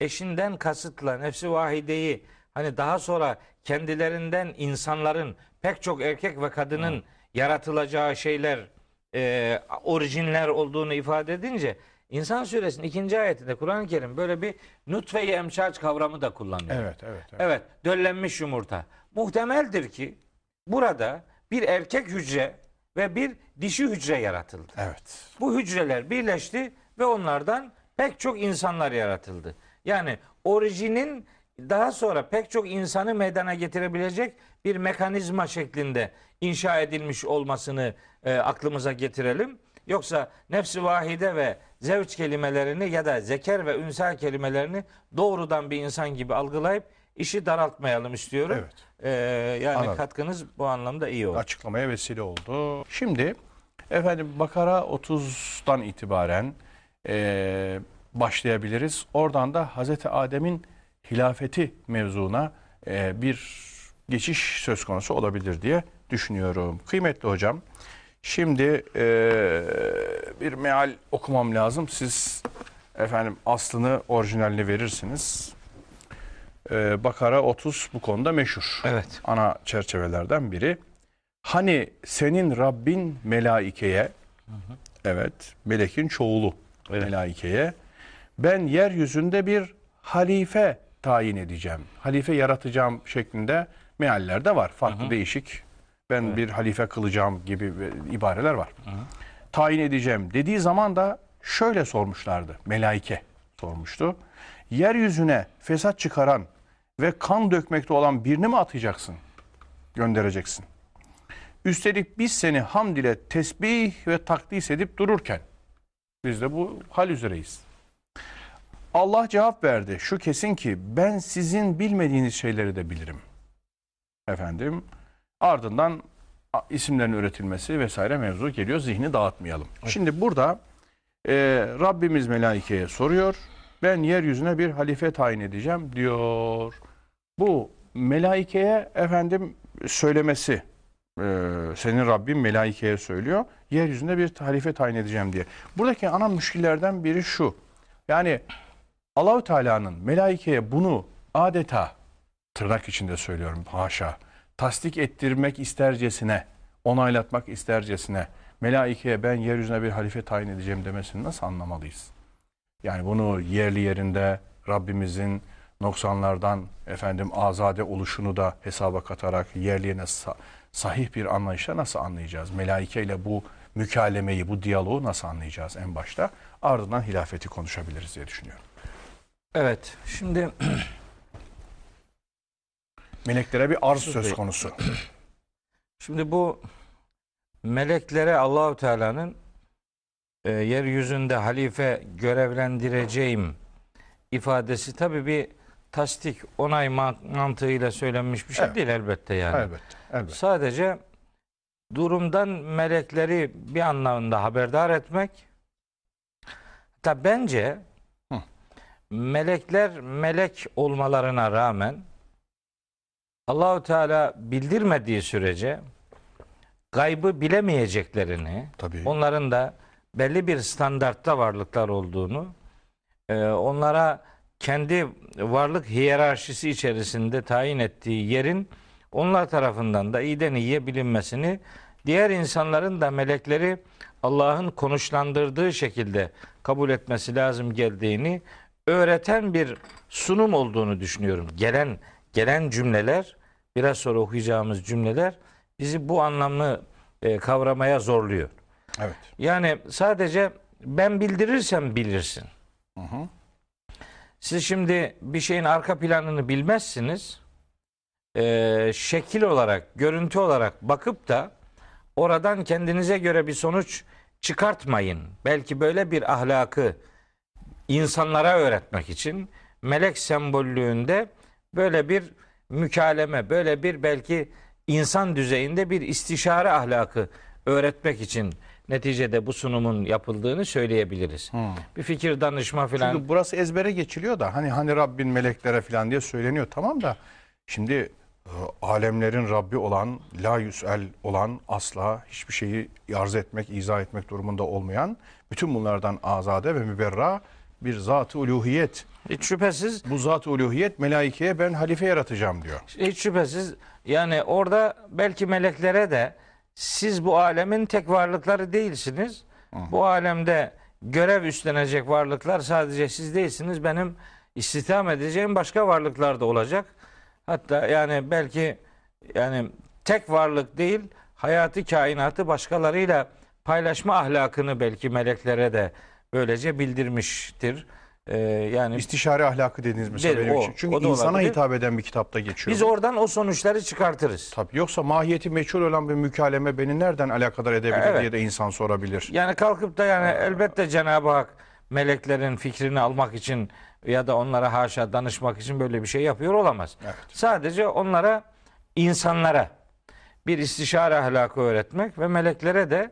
eşinden kasıtla nefsi vahideyi hani daha sonra kendilerinden insanların pek çok erkek ve kadının yaratılacağı şeyler e, orijinler olduğunu ifade edince İnsan suresinin ikinci ayetinde Kur'an-ı Kerim böyle bir nutfe-i emşaç kavramı da kullanıyor. Evet, evet, evet. Evet, döllenmiş yumurta. Muhtemeldir ki burada bir erkek hücre ve bir dişi hücre yaratıldı. Evet. Bu hücreler birleşti ve onlardan pek çok insanlar yaratıldı. Yani orijinin daha sonra pek çok insanı meydana getirebilecek bir mekanizma şeklinde inşa edilmiş olmasını e, aklımıza getirelim. Yoksa nefsi vahide ve zevç kelimelerini ya da zeker ve ünsal kelimelerini doğrudan bir insan gibi algılayıp işi daraltmayalım istiyorum. Evet. Ee, yani Anladım. katkınız bu anlamda iyi oldu. Açıklamaya vesile oldu. Şimdi efendim Bakara 30'dan itibaren e, başlayabiliriz. Oradan da Hazreti Adem'in hilafeti mevzuna e, bir geçiş söz konusu olabilir diye düşünüyorum. Kıymetli hocam, şimdi e, bir meal okumam lazım. Siz efendim aslını, orijinalini verirsiniz. E, Bakara 30 bu konuda meşhur Evet. ana çerçevelerden biri. Hani senin Rabbin melaikeye, evet melekin çoğulu Evet. melaikeye, ben yeryüzünde bir halife tayin edeceğim. Halife yaratacağım şeklinde mealler de var. Farklı değişik. Ben bir halife kılacağım gibi ibareler var. Tayin edeceğim dediği zaman da şöyle sormuşlardı. Melaike sormuştu. Yeryüzüne fesat çıkaran ve kan dökmekte olan birini mi atacaksın? Göndereceksin. Üstelik biz seni hamd ile tesbih ve takdis edip dururken biz de bu hal üzereyiz. Allah cevap verdi. Şu kesin ki ben sizin bilmediğiniz şeyleri de bilirim. Efendim ardından isimlerin üretilmesi vesaire mevzu geliyor. Zihni dağıtmayalım. Şimdi burada e, Rabbimiz melaikeye soruyor. Ben yeryüzüne bir halife tayin edeceğim diyor. Bu melaikeye efendim söylemesi e, senin Rabbin melaikeye söylüyor. Yeryüzünde bir halife tayin edeceğim diye. Buradaki ana müşkillerden biri şu. Yani Allahü Teala'nın melaikeye bunu adeta tırnak içinde söylüyorum haşa tasdik ettirmek istercesine onaylatmak istercesine melaikeye ben yeryüzüne bir halife tayin edeceğim demesini nasıl anlamalıyız? Yani bunu yerli yerinde Rabbimizin noksanlardan efendim azade oluşunu da hesaba katarak yerliğine sa- sahih bir anlayışla nasıl anlayacağız? Melaike ile bu mükalemeyi, bu diyaloğu nasıl anlayacağız en başta? Ardından hilafeti konuşabiliriz diye düşünüyorum. Evet. Şimdi Meleklere bir arz söz konusu. Şimdi bu meleklere Allahu Teala'nın e, yeryüzünde halife görevlendireceğim ifadesi tabii bir tasdik, onay man- mantığıyla söylenmiş bir şey Evet. değil elbette yani. Elbette. Elbette. Sadece durumdan melekleri bir anlamda haberdar etmek. Hatta bence Hı. melekler melek olmalarına rağmen Allahu Teala bildirmediği sürece gaybı bilemeyeceklerini, Tabii. onların da belli bir standartta varlıklar olduğunu, e, onlara kendi varlık hiyerarşisi içerisinde tayin ettiği yerin onlar tarafından da iyiden iyiye bilinmesini, diğer insanların da melekleri Allah'ın konuşlandırdığı şekilde kabul etmesi lazım geldiğini öğreten bir sunum olduğunu düşünüyorum. Gelen gelen cümleler, biraz sonra okuyacağımız cümleler bizi bu anlamı e, kavramaya zorluyor. Evet. Yani sadece ben bildirirsem bilirsin. Hı hı. Siz şimdi bir şeyin arka planını bilmezsiniz. Ee, şekil olarak, görüntü olarak bakıp da oradan kendinize göre bir sonuç çıkartmayın. Belki böyle bir ahlakı insanlara öğretmek için melek sembollüğünde böyle bir mükaleme, böyle bir belki insan düzeyinde bir istişare ahlakı öğretmek için neticede bu sunumun yapıldığını söyleyebiliriz. Bir fikir danışma filan. Çünkü burası ezbere geçiliyor da hani hani Rabbin meleklere falan diye söyleniyor tamam da şimdi e, alemlerin Rabbi olan, la yüsel olan, asla hiçbir şeyi arz etmek, izah etmek durumunda olmayan, bütün bunlardan azade ve müberra bir zat-ı uluhiyet. Hiç şüphesiz Bu zat-ı uluhiyet melaikeye ben halife yaratacağım diyor. hiç şüphesiz yani orada belki meleklere de siz bu alemin tek varlıkları değilsiniz. Bu alemde görev üstlenecek varlıklar sadece siz değilsiniz. Benim istihdam edeceğim başka varlıklar da olacak. Hatta yani belki yani tek varlık değil hayatı kainatı başkalarıyla paylaşma ahlakını belki meleklere de böylece bildirmiştir. Ee, yani İstişare ahlakı dediğiniz mesela Değil, benim o- için. Çünkü o insana olabilir. hitap eden bir kitapta geçiyor. biz oradan o sonuçları çıkartırız. Tabii yoksa mahiyeti meçhul olan bir mükaleme beni nereden alakadar edebilir Evet. diye de insan sorabilir. Yani kalkıp da yani elbette Cenab-ı Hak meleklerin fikrini almak için ya da onlara haşa danışmak için böyle bir şey yapıyor olamaz. Evet. Sadece onlara insanlara bir istişare ahlakı öğretmek ve meleklere de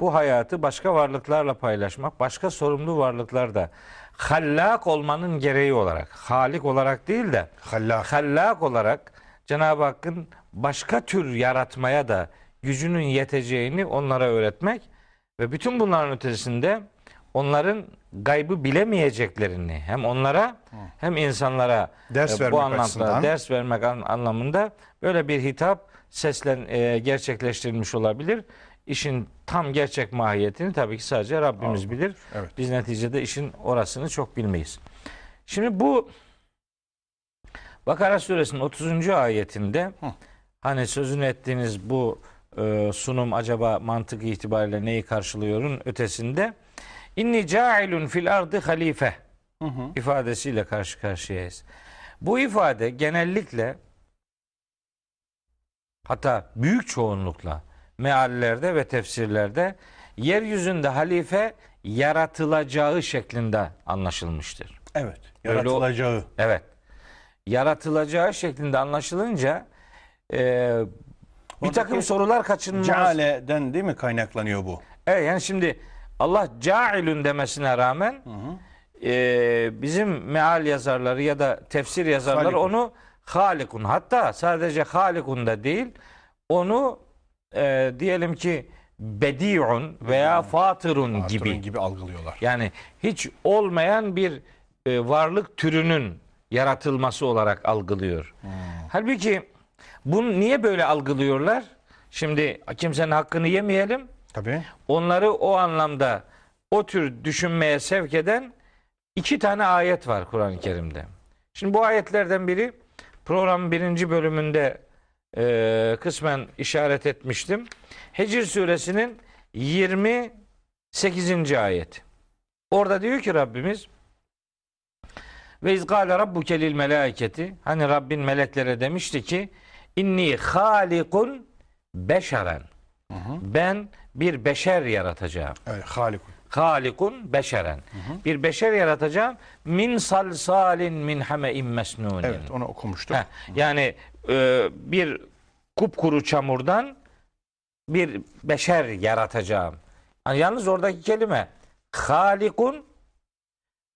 bu hayatı başka varlıklarla paylaşmak, başka sorumlu varlıklarda hallak olmanın gereği olarak, halik olarak değil de Hallak. hallak olarak Cenab-ı Hakk'ın başka tür yaratmaya da gücünün yeteceğini onlara öğretmek ve bütün bunların ötesinde onların gaybı bilemeyeceklerini hem onlara hem insanlara Ders e, vermek bu anlamda açısından. ders vermek an- anlamında böyle bir hitap seslen e, gerçekleştirilmiş olabilir. İşin tam gerçek mahiyetini tabii ki sadece Rabbimiz bilir. Evet. Biz neticede işin orasını çok bilmeyiz. Şimdi bu Bakara suresinin 30. ayetinde Hı. hani sözünü ettiğiniz bu e, sunum acaba mantık itibariyle neyi karşılıyorun ötesinde inni cailun fil ardı halife Hı hı. ifadesiyle karşı karşıyayız. Bu ifade genellikle hatta büyük çoğunlukla meallerde ve tefsirlerde yeryüzünde halife yaratılacağı şeklinde anlaşılmıştır. Evet. Öyle Yaratılacağı. Evet. Yaratılacağı şeklinde anlaşılınca e, bir takım sorular kaçınılmaz. Ceale'den değil mi kaynaklanıyor bu? Evet yani şimdi Allah cailün demesine rağmen e, bizim meal yazarları ya da tefsir yazarları Halikun. onu halikun hatta sadece halikun da değil onu e, diyelim ki bedi'un veya fatırun Gibi. gibi gibi algılıyorlar. yani hiç olmayan bir e, varlık türünün yaratılması olarak algılıyor. Halbuki bunu niye böyle algılıyorlar? Şimdi kimsenin hakkını yemeyelim. Tabii. Onları o anlamda o tür düşünmeye sevk eden iki tane ayet var Kur'an-ı Kerim'de. Şimdi bu ayetlerden biri programın birinci bölümünde e, kısmen işaret etmiştim. Hecr suresinin 28. ayet. Orada diyor ki Rabbimiz ve izgâle rabbuke lil melâiketi hani Rabbin meleklere demişti ki inni halikun beşeren ben bir beşer yaratacağım. Evet. Halikun. halikun beşeren. Bir beşer yaratacağım. Min salsalin min hame'in mesnunin. Evet onu okumuştuk. Heh, yani e, bir kupkuru çamurdan bir beşer yaratacağım. Yani yalnız oradaki kelime halikun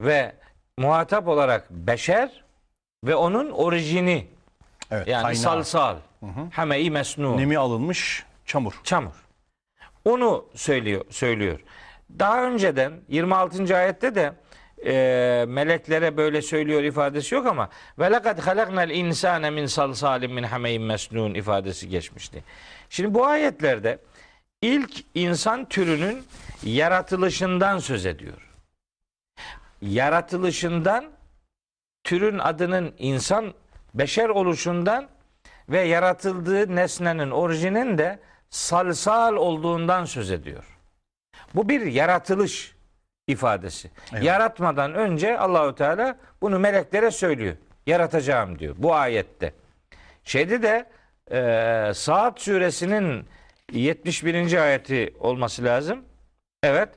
ve muhatap olarak beşer ve onun orijini Evet, yani kaynağı. salsal. Hame-i mesnun. Nemi alınmış çamur. Çamur. Onu söylüyor söylüyor. Daha önceden 26. ayette de e, meleklere böyle söylüyor ifadesi yok ama ve lekad halaknal insane min salsalin min hameyin mesnun ifadesi geçmişti. Şimdi bu ayetlerde ilk insan türünün yaratılışından söz ediyor. Yaratılışından türün adının insan beşer oluşundan ve yaratıldığı nesnenin orijinin de salsal olduğundan söz ediyor. Bu bir yaratılış ifadesi. Evet. Yaratmadan önce Allahü Teala bunu meleklere söylüyor. Yaratacağım diyor bu ayette. Şeyde de e, Saat suresinin 71. ayeti olması lazım. Evet.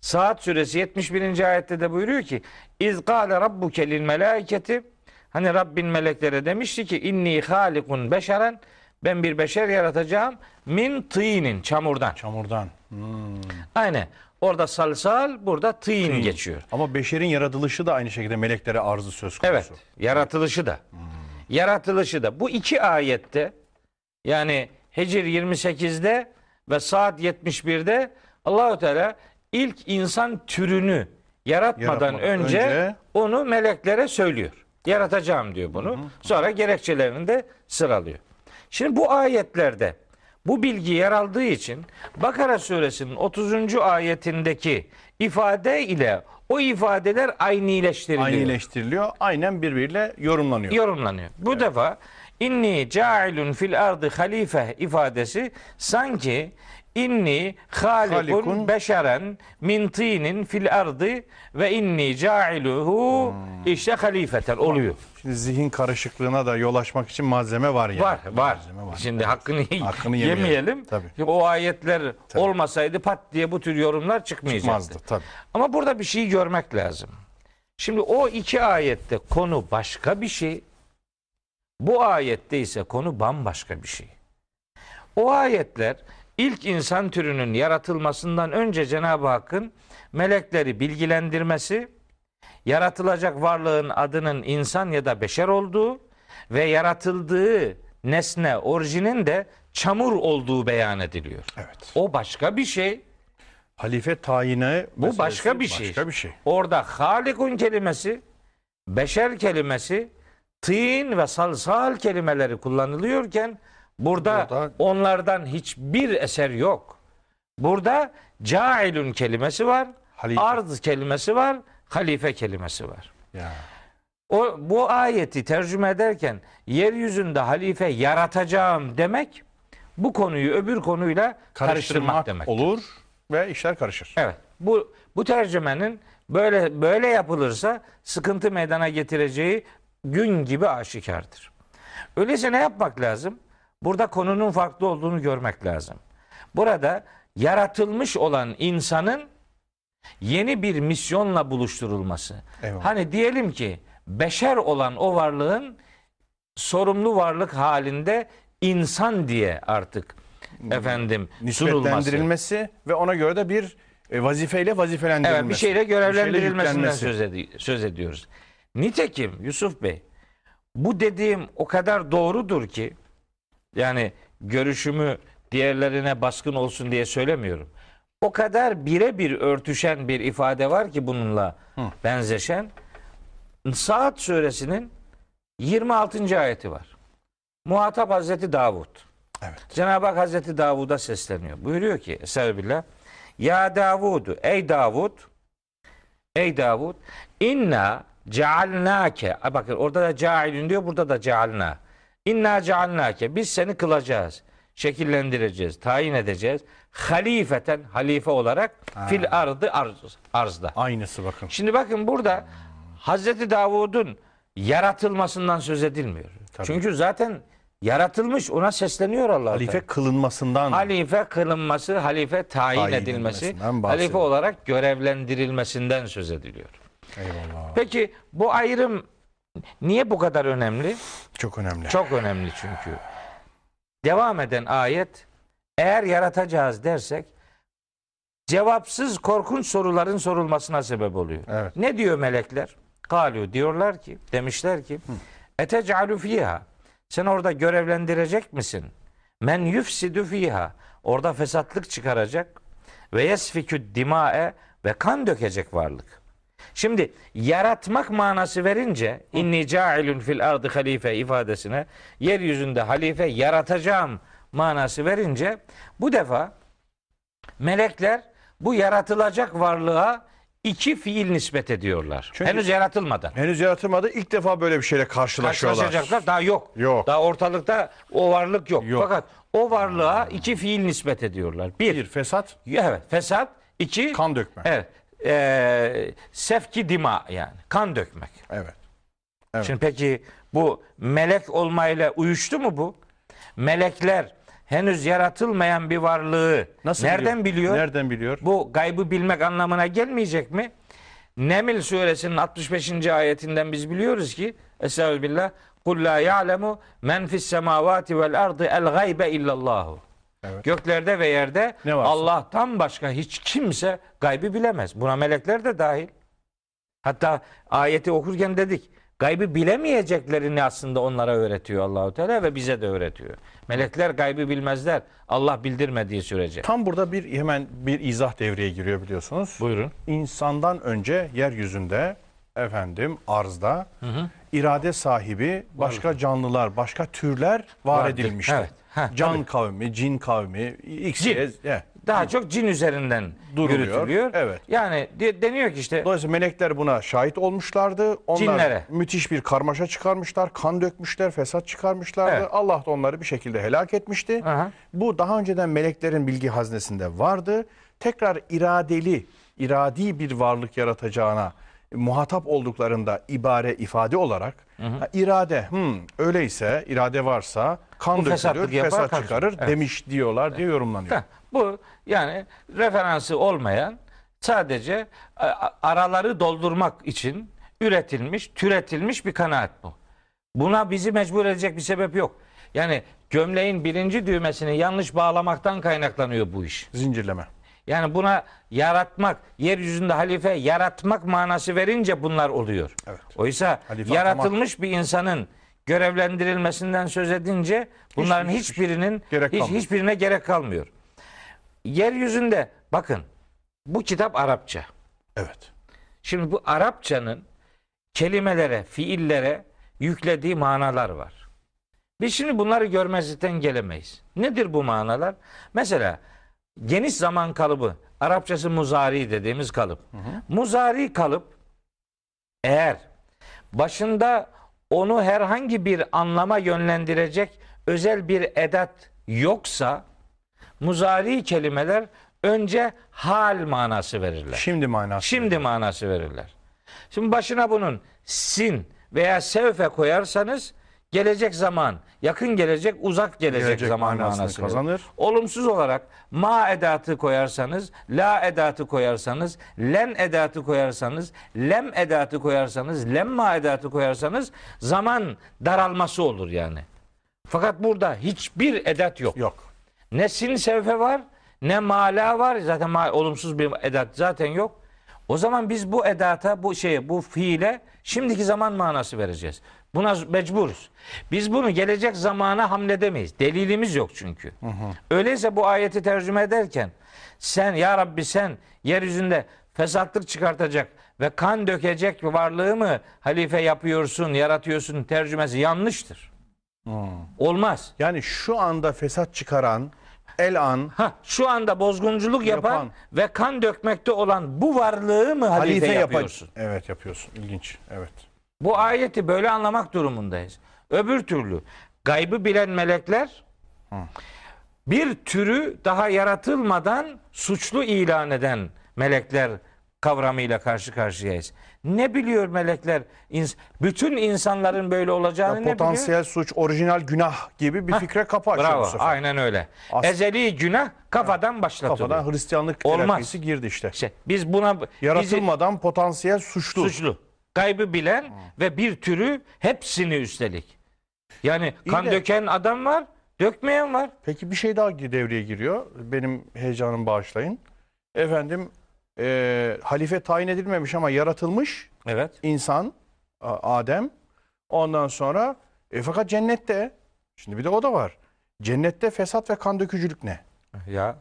Saat suresi 71. ayette de buyuruyor ki İz gâle rabbuke lil melâiketi Hani Rabbin meleklere demişti ki inni halikun beşeren ben bir beşer yaratacağım min tînin çamurdan. Çamurdan. Hmm. Aynen. Orada salsal, burada Tîn. geçiyor. Ama beşerin yaratılışı da aynı şekilde meleklere arzı söz konusu. Evet. Yaratılışı da. Yaratılışı da. Bu iki ayette yani Hicr 28'de ve Saat 71'de Allahu Teala ilk insan türünü yaratmadan Yaratmadan önce, önce- onu meleklere söylüyor. Yaratacağım diyor bunu. Sonra gerekçelerini de sıralıyor. Şimdi bu ayetlerde bu bilgi yer aldığı için Bakara suresinin 30. ayetindeki ifade ile o ifadeler aynileştiriliyor Aynileştiriliyor. Aynen birbiriyle yorumlanıyor. yorumlanıyor. Bu defa inni cailun fil ardı halife ifadesi sanki inni halikun Halikun. beşeren min tinin fil ardı ve inni cailuhu Hmm. işte halifeten oluyor. Şimdi zihin karışıklığına da yol açmak için malzeme var yani. Var, var. Malzeme var. Şimdi hakkını, Hakkını yemeyelim. yemeyelim. Tabii. O ayetler olmasaydı pat diye bu tür yorumlar çıkmayacaktı. Çıkmazdı tabii. Ama burada bir şey görmek lazım. Şimdi o iki ayette konu başka bir şey. Bu ayette ise konu bambaşka bir şey. O ayetler ilk insan türünün yaratılmasından önce Cenab-ı Hakk'ın melekleri bilgilendirmesi, yaratılacak varlığın adının insan ya da beşer olduğu ve yaratıldığı nesne orijinin de çamur olduğu beyan ediliyor. Evet. O başka bir şey. Halife tayini Bu başka bir şey. Başka bir şey. Orada halikun kelimesi, beşer kelimesi, tîn ve salsal kelimeleri kullanılıyorken burada, Burada- onlardan hiçbir eser yok. Burada cailun kelimesi var, Halife. arz kelimesi var, halife kelimesi var. Ya. O bu ayeti tercüme ederken yeryüzünde halife yaratacağım demek bu konuyu öbür konuyla karıştırmak, demek. olur ve işler karışır. Evet. Bu bu tercümenin böyle böyle yapılırsa sıkıntı meydana getireceği gün gibi aşikardır. Öyleyse ne yapmak lazım? Burada konunun farklı olduğunu görmek lazım. Burada yaratılmış olan insanın yeni bir misyonla buluşturulması. Eyvallah. Hani diyelim ki beşer olan o varlığın sorumlu varlık halinde insan diye artık efendim sunulması. Nispetlendirilmesi ve ona göre de bir e, vazifeyle vazifelendirilmesi. Evet bir şeyle görevlendirilmesinden söz, edi- söz ediyoruz. Nitekim Yusuf Bey bu dediğim o kadar doğrudur ki yani görüşümü diğerlerine baskın olsun diye söylemiyorum. O kadar birebir örtüşen bir ifade var ki bununla benzeşen. Saat suresinin 26. ayeti var. Muhatap Hazreti Davud. Evet. Cenab-ı Hak Hazreti Davud'a sesleniyor. Buyuruyor ki Estağfirullah. Ya Davudu ey Davud ey Davud inna cealnake bakın orada da cailün diyor burada da cealna. İnna cealnake biz seni kılacağız. Şekillendireceğiz, tayin edeceğiz. Halifeten halife olarak fil ardı arz, arzda. Aynısı bakın. Şimdi bakın burada Hazreti Davud'un yaratılmasından söz edilmiyor. Tabii. Çünkü zaten Yaratılmış ona sesleniyor Allah. Halife kılınmasından halife kılınması, halife tayin, Tayin edilmesi, halife olarak görevlendirilmesinden söz ediliyor. eyvallah. Peki bu ayrım niye bu kadar önemli? Çok önemli. Çok önemli çünkü. Devam eden ayet eğer yaratacağız dersek cevapsız korkunç soruların sorulmasına sebep oluyor. Evet. Ne diyor melekler? Kalu diyorlar ki, demişler ki etec'alu fiha sen orada görevlendirecek misin? Men yufsidu fiha orada fesatlık çıkaracak ve yesfikü dimae ve kan dökecek varlık. Şimdi yaratmak manası verince inni cailun fil ardı halife ifadesine yeryüzünde halife yaratacağım manası verince bu defa melekler bu yaratılacak varlığa iki fiil nispet ediyorlar. Çünkü- Henüz yaratılmadan. Henüz yaratılmadı. İlk defa böyle bir şeyle karşılaşıyorlar. Karşılaşacaklar daha yok. Yok. Daha ortalıkta o varlık yok. Yok. Fakat o varlığa iki fiil nispet ediyorlar. Bir, Bir fesat, evet fesat. iki kan dökme. Evet. Ee, sefki dima yani kan dökmek. Evet. Evet. Şimdi peki bu melek olmayla uyuştu mu bu? Melekler henüz yaratılmayan bir varlığı nereden biliyor? Nereden biliyor? Bu gaybı bilmek anlamına gelmeyecek mi? Neml suresinin 65. ayetinden biz biliyoruz ki Estağfirullah Kul la ya'lemu men fis semavati vel ardı el gaybe illallahu. Evet. Göklerde ve yerde. Allah'tan başka hiç kimse gaybı bilemez. Buna melekler de dahil. Hatta ayeti okurken dedik. Gaybı bilemeyeceklerini aslında onlara öğretiyor Allahu Teala ve bize de öğretiyor. Melekler gaybı bilmezler. Allah bildirmediği sürece. Tam burada bir hemen bir izah devreye giriyor biliyorsunuz. Buyurun. İnsandan önce yeryüzünde efendim arzda irade sahibi başka canlılar, başka türler var Vardır. edilmiştir. Evet. Ha, Can tabii. kavmi, cin kavmi, X, Cin. Y. Daha çok cin üzerinden Duruluyor. yürütülüyor. Evet. Yani de- deniyor ki işte Dolayısıyla melekler buna şahit olmuşlardı. Onlar Cinlere. müthiş bir karmaşa çıkarmışlar, kan dökmüşler, fesat çıkarmışlardı. Evet. Allah da onları bir şekilde helak etmişti. Aha. Bu daha önceden meleklerin bilgi haznesinde vardı. Tekrar iradeli, iradi bir varlık yaratacağına muhatap olduklarında ibare ifade olarak ha, irade hmm, öyleyse irade varsa kan dökülür, yapar, fesat kan- çıkarır Evet. demiş diyorlar diye yorumlanıyor. Heh, bu yani referansı olmayan sadece a- araları doldurmak için üretilmiş, türetilmiş bir kanaat bu. Buna bizi mecbur edecek bir sebep yok. Yani gömleğin birinci düğmesini yanlış bağlamaktan kaynaklanıyor bu iş. Zincirleme. Yani buna yaratmak, yeryüzünde halife yaratmak manası verince bunlar oluyor. Evet. Oysa Halife yaratılmış bir insanın görevlendirilmesinden söz edince bunların Hiçbir- hiçbirinin gerek hiç, kalmıyor. hiçbirine gerek kalmıyor. Yeryüzünde bakın bu kitap Arapça. Evet. Şimdi bu Arapçanın kelimelere, fiillere yüklediği manalar var. Biz şimdi bunları görmezlikten gelemeyiz. Nedir bu manalar? Mesela geniş zaman kalıbı, Arapçası muzari dediğimiz kalıp. Muzari kalıp eğer başında onu herhangi bir anlama yönlendirecek özel bir edat yoksa muzari kelimeler önce hal manası verirler. Şimdi manası. Şimdi manası verirler. Şimdi başına bunun sin veya sevfe koyarsanız gelecek zaman, yakın gelecek, uzak gelecek, Gelecek zaman manasını kazanır. Olumsuz olarak ma edatı koyarsanız, la edatı koyarsanız, len edatı koyarsanız, lem edatı koyarsanız, lemma edatı koyarsanız zaman daralması olur yani. Fakat burada hiçbir edat yok. Yok. Ne sin sevfe var ne mala var. Zaten ma- olumsuz bir edat zaten yok. O zaman biz bu edata, bu şeye, bu fiile şimdiki zaman manası vereceğiz. Buna mecburuz. Biz bunu gelecek zamana hamledemeyiz. Delilimiz yok çünkü. Öyleyse bu ayeti tercüme ederken sen ya Rabbi sen yeryüzünde fesatlık çıkartacak ve kan dökecek varlığı mı halife yapıyorsun, yaratıyorsun tercümesi yanlıştır. Olmaz. Yani şu anda fesat çıkaran el an Ha şu anda bozgunculuk yapan, Yapan. ve kan dökmekte olan bu varlığı mı halife, halife yapıyorsun? Evet yapıyorsun. İlginç. Evet. Bu ayeti böyle anlamak durumundayız. Öbür türlü gaybı bilen melekler bir türü daha yaratılmadan suçlu ilan eden melekler kavramıyla karşı karşıyayız. Ne biliyor melekler? İns- bütün insanların böyle olacağını Ya ne biliyor? potansiyel suç, orijinal günah gibi bir fikre kapı açıyor bu Bravo. sefer. Aynen öyle. As- Ezeli günah kafadan başlatılıyor. Kafadan Hristiyanlık Olmaz. terakkisi girdi işte. İşte biz buna bizi Yaratılmadan potansiyel suçlu. suçlu, kaybı bilen ve bir türü hepsini üstelik. Yani İyi kan de- döken adam var, dökmeyen var. Peki bir şey daha devreye giriyor. Benim heyecanımı bağışlayın. Efendim e, halife tayin edilmemiş ama yaratılmış Evet. insan A- Adem. Ondan sonra e, fakat cennette şimdi bir de o da var. Cennette fesat ve kan dökücülük ne? Ya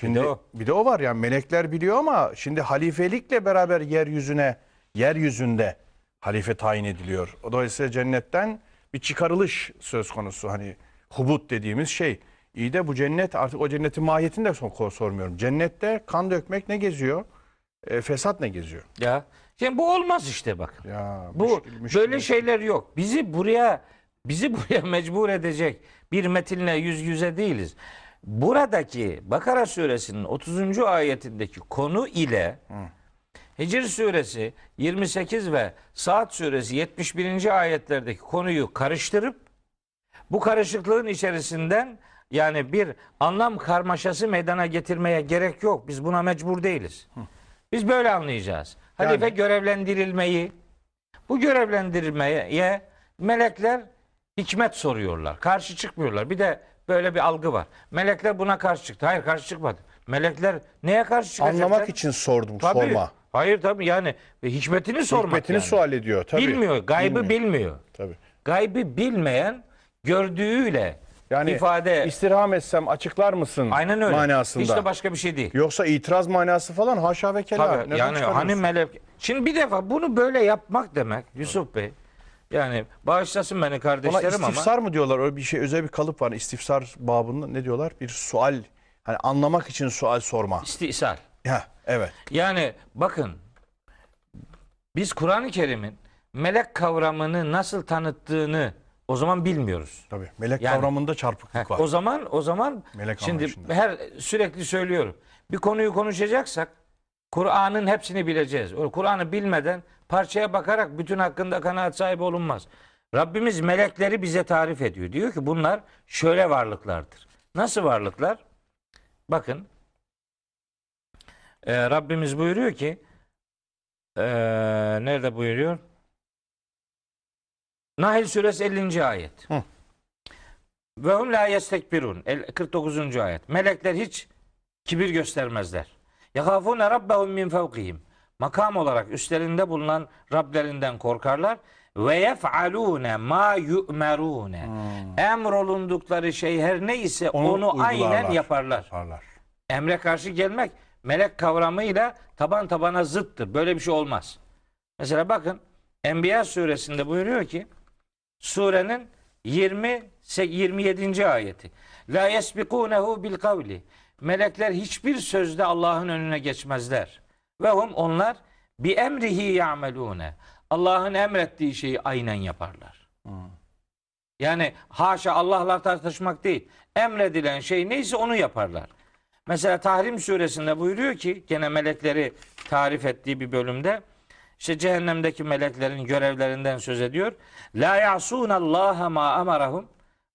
Şimdi Bir de o. var yani melekler biliyor ama şimdi halifelikle beraber yeryüzüne yeryüzünde halife tayin ediliyor. Dolayısıyla cennetten bir çıkarılış söz konusu hani hubut dediğimiz şey. İyi de bu cennet artık o cennetin mahiyetini de sor- sormuyorum. Cennette kan dökmek ne geziyor? E, fesat ne geziyor? ya. Şimdi bu olmaz işte bak. Ya Bu müşkil- müşkil. böyle şeyler yok. Bizi buraya bizi buraya mecbur edecek bir metinle yüz yüze değiliz. Buradaki Bakara suresinin 30. ayetindeki konu ile Hicr suresi 28 ve Saat suresi 71. ayetlerdeki konuyu karıştırıp bu karışıklığın içerisinden yani bir anlam karmaşası meydana getirmeye gerek yok. Biz buna mecbur değiliz. Biz böyle anlayacağız. Halife Yani- görevlendirilmeyi bu görevlendirilmeye melekler hikmet soruyorlar. Karşı çıkmıyorlar. Bir de böyle bir algı var. Melekler buna karşı çıktı. Hayır karşı çıkmadı. Melekler neye karşı çıkacaklar? Anlamak için sordum Tabii. sorma. Hayır tabii yani hikmetini sormak Hikmetini yani. sual ediyor tabii. Bilmiyor, gaybı Bilmiyor. bilmiyor. Tabii. Gaybı bilmeyen gördüğüyle Yani ifade istirham etsem açıklar mısın aynen öyle. manasında. Hiç de başka bir şey değil. Yoksa itiraz manası falan haşa ve kella. Tabii Neden yani hani melek Şimdi bir defa bunu böyle yapmak demek Yusuf Bey. Yani bağışlasın beni Ona kardeşlerim ama istifsar mı diyorlar? Öyle bir şey özel bir kalıp var. İstifsar babında ne diyorlar? Bir sual. Hani anlamak için sual sorma. istisal. Ha, evet. Yani bakın biz Kur'an-ı Kerim'in melek kavramını nasıl tanıttığını o zaman bilmiyoruz. Tabii. Melek Yani- kavramında çarpıklık Heh, var. o zaman o zaman Melek şimdi anlayışında. her sürekli söylüyorum. Bir konuyu konuşacaksak Kur'an'ın hepsini bileceğiz. Kur'an'ı bilmeden parçaya bakarak bütün hakkında kanaat sahibi olunmaz. Rabbimiz melekleri bize tarif ediyor. Diyor ki bunlar şöyle varlıklardır. Nasıl varlıklar? Bakın e, Rabbimiz buyuruyor ki e, nerede buyuruyor? Nahil suresi 50. ayet. Hı. Ve hum la yestekbirun. El- 49. ayet. Melekler hiç kibir göstermezler. Yakafune rabbehum min fevkihim. Makam olarak üstlerinde bulunan Rablerinden korkarlar. Ve yef'alune ma yu'merune. Emrolundukları şey her neyse Onu onu, aynen yaparlar. Yaparlar. Emre karşı gelmek melek kavramıyla taban tabana zıttır. Böyle bir şey olmaz. Mesela bakın Enbiya suresinde buyuruyor ki surenin 20 27. ayeti. La yesbikunehu bil kavli. Melekler hiçbir sözde Allah'ın önüne geçmezler. Ve hum onlar bi emrihi ya'melune. Allah'ın emrettiği şeyi aynen yaparlar. Yani haşa Allah'la tartışmak değil. Emredilen şey neyse onu yaparlar. Mesela Tahrim suresinde buyuruyor ki gene melekleri tarif ettiği bir bölümde işte cehennemdeki meleklerin görevlerinden söz ediyor. La ya'sun Allah ma amarahum.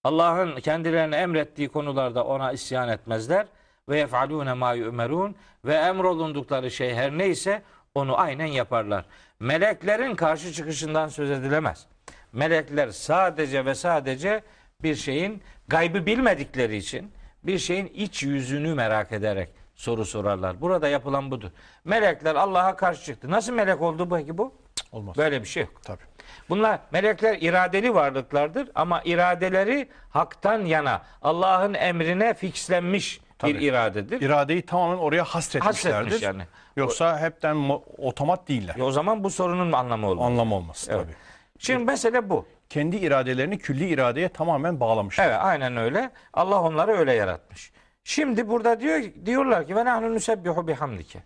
Allah'ın kendilerine emrettiği konularda ona isyan etmezler ve yef'alune ma yu'merun ve emrolundukları şey her neyse onu aynen yaparlar. Meleklerin karşı çıkışından söz edilemez. Melekler sadece ve sadece bir şeyin gaybı bilmedikleri için bir şeyin iç yüzünü merak ederek soru sorarlar. Burada yapılan budur. Melekler Allah'a karşı çıktı. Nasıl melek oldu peki bu? Olmaz. Böyle bir şey yok. Tabii. Bunlar melekler iradeli varlıklardır ama iradeleri haktan yana Allah'ın emrine fixlenmiş bir Tabii. iradedir. İradeyi tamamen oraya hasretmişlerdir. Hasretmiş yani. Yoksa hepten mo- otomat değiller. E o zaman bu sorunun anlamı olmaz. Anlam olmaz Evet. tabii. Şimdi mesele bu. Kendi iradelerini külli iradeye tamamen bağlamışlar. Evet aynen öyle. Allah onları öyle yaratmış. Şimdi burada diyor diyorlar ki ve nahnu nusebbihu bihamdike.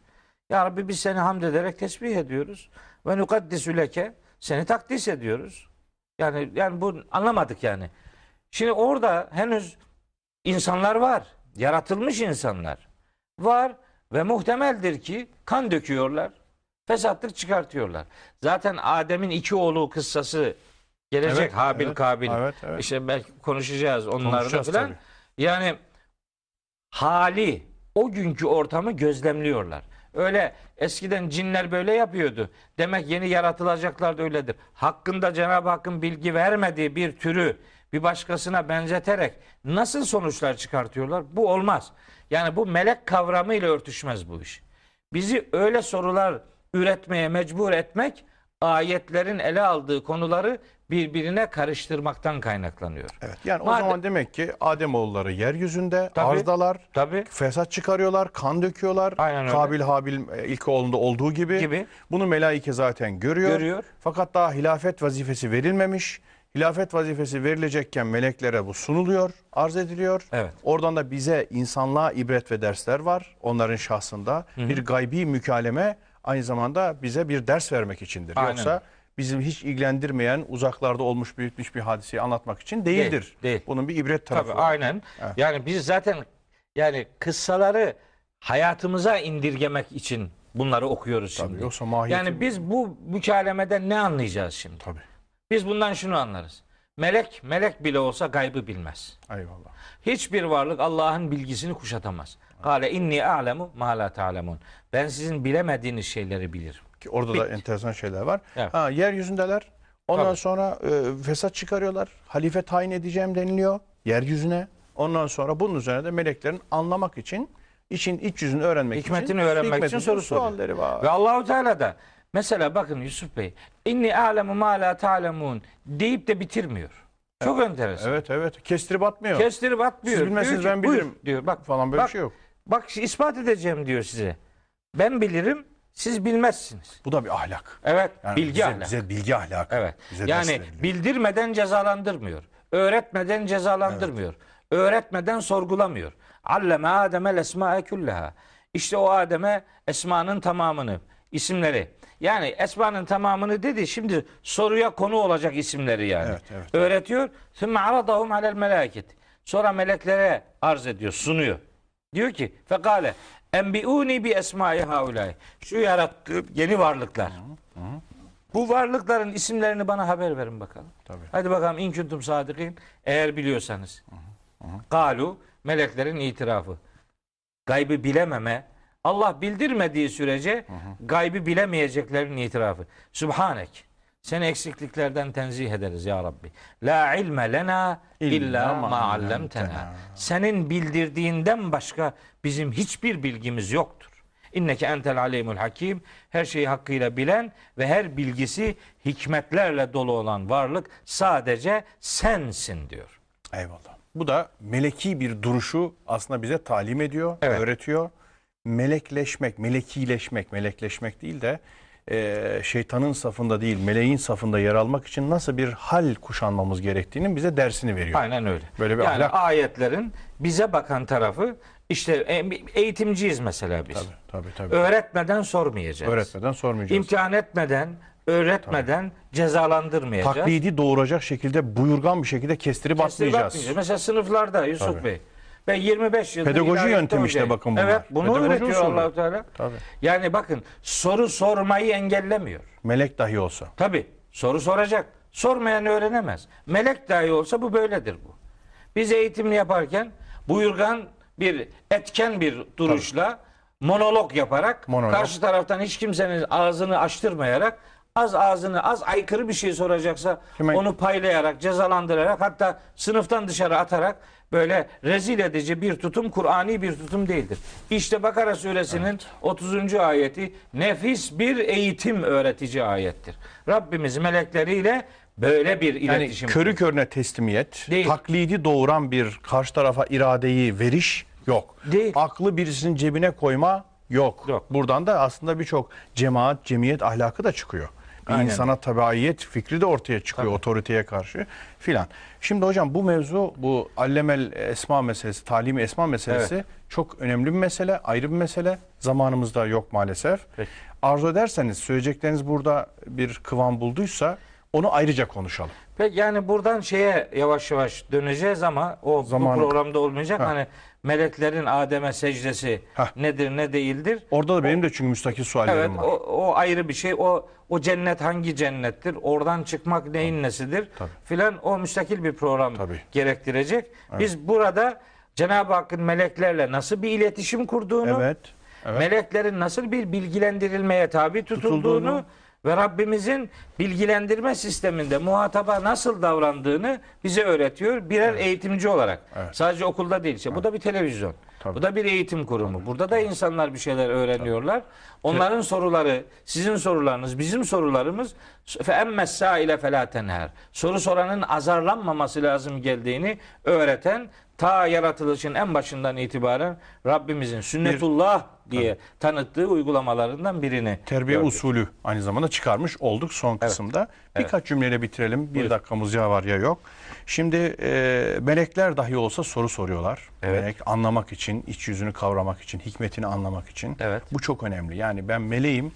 Ya Rabbi biz seni hamd ederek tesbih ediyoruz. Ve nukaddisu leke. Seni takdis ediyoruz. Yani yani bu anlamadık yani. Şimdi orada henüz insanlar var. Yaratılmış insanlar var ve muhtemeldir ki kan döküyorlar. Fesatlık çıkartıyorlar. Zaten Adem'in iki oğlu kıssası gelecek. Evet, Habil evet, Kabil. evet, evet. İşte belki konuşacağız Konuşacağız falan. tabii. Yani hali o günkü ortamı gözlemliyorlar. Öyle eskiden cinler böyle yapıyordu. Demek yeni yaratılacaklar da öyledir. Hakkında Cenab-ı Hakk'ın bilgi vermediği bir türü bir başkasına benzeterek nasıl sonuçlar çıkartıyorlar? Bu olmaz. Yani bu melek kavramıyla örtüşmez bu iş. Bizi öyle sorular üretmeye mecbur etmek ayetlerin ele aldığı konuları birbirine karıştırmaktan kaynaklanıyor. Evet. Yani o Madem- zaman demek ki Ademoğulları yeryüzünde Tabii. arzdalar, Tabii. fesat çıkarıyorlar, kan döküyorlar. Aynen öyle. Kabil Habil e, ilk oğlunda olduğu gibi. Gibi. Bunu melaike zaten görüyor. Görüyor. Fakat daha hilafet vazifesi verilmemiş. Hilafet vazifesi verilecekken meleklere bu sunuluyor, arz ediliyor. Evet. Oradan da bize insanlığa ibret ve dersler var onların şahsında. Bir gaybi mükaleme aynı zamanda bize bir ders vermek içindir. Aynen. Yoksa bizim hiç ilgilendirmeyen uzaklarda olmuş büyütmüş bir hadiseyi anlatmak için değildir. Değil, değil. Bunun bir ibret tarafı Tabii var. aynen. Yani biz zaten yani kıssaları hayatımıza indirgemek için bunları okuyoruz Tabii, şimdi. yoksa mahiyeti- Yani biz bu mükalemeden ne anlayacağız şimdi? Tabii. Biz bundan şunu anlarız. Melek, melek bile olsa gaybı bilmez. Eyvallah. Hiçbir varlık Allah'ın bilgisini kuşatamaz. Kale inni a'lemu ma la ta'lemun. Ben sizin bilemediğiniz şeyleri bilirim. Ki orada da enteresan şeyler var. Evet. Ha, yeryüzündeler. Ondan Tabii. sonra e, fesat çıkarıyorlar. Halife tayin edeceğim deniliyor yeryüzüne. Ondan sonra bunun üzerine de meleklerin anlamak için için iç yüzünü öğrenmek için Hikmetini öğrenmek için soru soruyor. var. Ve Allahu Teala da mesela bakın Yusuf Bey inni a'lemu ma la ta'lemun deyip de bitirmiyor. Çok enteresan. Evet evet. Kestirip atmıyor. Kestirip atmıyor. Siz bilmezsiniz, ki, ben "Buyur," bilirim. diyor. Bak falan böyle bak, bir şey yok. Bak ispat edeceğim diyor size. Ben bilirim, siz bilmezsiniz. Bu da bir ahlak. Evet, Yani bilgi bize, ahlak. Bize bilgi ahlakı. Evet. Bize yani bildirmeden cezalandırmıyor. Öğretmeden cezalandırmıyor. Öğretmeden sorgulamıyor. Alleme Adem'el esma'e külleha. İşte o Adem'e esmanın tamamını, isimleri. Yani esmanın tamamını dedi. Şimdi soruya konu olacak isimleri yani. Evet, evet. Öğretiyor. Sümme aradahum alel meleket. Sonra meleklere arz ediyor, sunuyor. Diyor ki fekale enbiuni bi esmai haulay. Şu yarattığım yeni varlıklar. Bu varlıkların isimlerini bana haber verin bakalım. Tabii. Hadi bakalım in kuntum sadikin eğer biliyorsanız. Galu meleklerin itirafı. Gaybı bilememe Allah bildirmediği sürece gaybı bilemeyeceklerin itirafı. Sübhanek. Seni eksikliklerden tenzih ederiz ya Rabbi. La ilme lena İlla ma allamtena. Senin bildirdiğinden başka bizim hiçbir bilgimiz yoktur. İnneke entel alimul hakim. Her şeyi hakkıyla bilen ve her bilgisi hikmetlerle dolu olan varlık sadece sensin diyor. Eyvallah. Bu da meleki bir duruşu aslında bize talim ediyor, Evet. öğretiyor. Melekleşmek, melekileşmek, melekleşmek değil de e, şeytanın safında değil, meleğin safında yer almak için nasıl bir hal kuşanmamız gerektiğinin bize dersini veriyor. Aynen öyle. Böyle bir yani ahlak. ayetlerin bize bakan tarafı işte e, eğitimciyiz mesela biz. Tabii, tabii, tabii. Öğretmeden sormayacağız. Öğretmeden sormayacağız. İmtihan etmeden, öğretmeden cezalandırmayacağız. Taklidi doğuracak şekilde buyurgan bir şekilde kestirip Kestirip atmayacağız. atmayacağız. Mesela sınıflarda Yusuf Tabii. Bey. Ben 25 yıldır Pedagoji yöntemi işte bakın bunlar. Evet bunu Pedagoji öğretiyor usulü. Allahu Teala. Tabii. Yani bakın soru sormayı engellemiyor. Melek dahi olsa. Tabi soru soracak. Sormayan öğrenemez. Melek dahi olsa bu böyledir bu. Biz eğitimini yaparken buyurgan bir etken bir duruşla monolog yaparak Monolog. karşı taraftan hiç kimsenin ağzını açtırmayarak az ağzını az aykırı bir şey soracaksa Hemen- onu paylayarak cezalandırarak hatta sınıftan dışarı atarak böyle rezil edici bir tutum Kur'ani bir tutum değildir. İşte Bakara suresinin 30. ayeti nefis bir eğitim öğretici ayettir. Rabbimiz melekleriyle böyle bir Yani iletişim körü körüne teslimiyet, Değil. taklidi doğuran bir karşı tarafa iradeyi veriş yok. Değil. Aklı birisinin cebine koyma yok. Yok. Buradan da aslında birçok cemaat, cemiyet ahlakı da çıkıyor. Bir Aynen. insana tabiiyet fikri de ortaya çıkıyor otoriteye karşı filan. Şimdi hocam bu mevzu bu allemel esma meselesi, talimi esma meselesi çok önemli bir mesele, ayrı bir mesele. Zamanımızda yok maalesef. Peki. Arzu ederseniz söyleyecekleriniz burada bir kıvam bulduysa onu ayrıca konuşalım. Peki yani buradan şeye yavaş yavaş döneceğiz ama o Zamanı- bu programda olmayacak. Ha. Hani meleklerin Adem'e secdesi Hah. nedir ne değildir? Orada da benim de çünkü müstakil suallerim Evet var. o, o ayrı bir şey. O o cennet hangi cennettir? Oradan çıkmak neyin nesidir? Tabii. Filan o müstakil bir program Tabii. gerektirecek. Biz burada Cenab-ı Hakk'ın meleklerle nasıl bir iletişim kurduğunu, Evet. Evet. meleklerin nasıl bir bilgilendirilmeye tabi tutulduğunu, Tutulduğunu. Ve Rabbimizin bilgilendirme sisteminde muhataba nasıl davrandığını bize öğretiyor birer eğitimci olarak. Evet. Sadece okulda değil. işte Bu da bir televizyon. Tabii. Bu da bir eğitim kurumu. Burada da insanlar bir şeyler öğreniyorlar. Onların soruları, sizin sorularınız, bizim sorularımız fe emmes saile fela tenher. Soru soranın azarlanmaması lazım geldiğini öğreten ta yaratılışın en başından itibaren Rabbimizin sünnetullah diye tanıttığı uygulamalarından birini Terbiye gördük. usulü aynı zamanda çıkarmış olduk son kısımda. Birkaç cümleyle bitirelim. Bir Buyurun. dakikamız ya var ya yok. Şimdi e, melekler dahi olsa soru soruyorlar. Evet. Melek anlamak için, iç yüzünü kavramak için, hikmetini anlamak için. Evet. Bu çok önemli. Yani ben meleğim,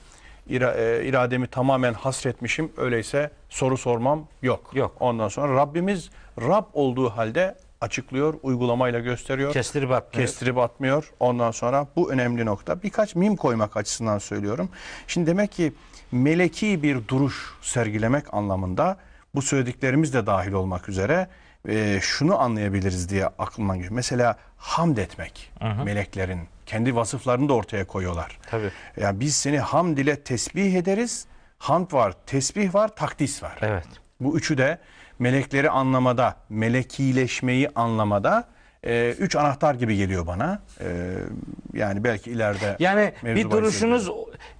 e, irademi tamamen hasretmişim. Öyleyse soru sormam yok. Yok. Ondan sonra Rabbimiz Rab olduğu halde açıklıyor, uygulamayla gösteriyor. Kestirip atmıyor. Kestirip atmıyor. Ondan sonra bu önemli nokta. Birkaç mim koymak açısından söylüyorum. Şimdi demek ki meleki bir duruş sergilemek anlamında bu söylediklerimiz de dahil olmak üzere e, şunu anlayabiliriz diye aklıma geliyor. Mesela hamd etmek meleklerin kendi vasıflarını da ortaya koyuyorlar. Tabii. Yani biz seni hamd ile tesbih ederiz. Hamd var, tesbih var, takdis var. Evet. Bu üçü de melekleri anlamada, melekileşmeyi anlamada e, üç anahtar gibi geliyor bana. E, yani belki ileride Yani bir duruşunuz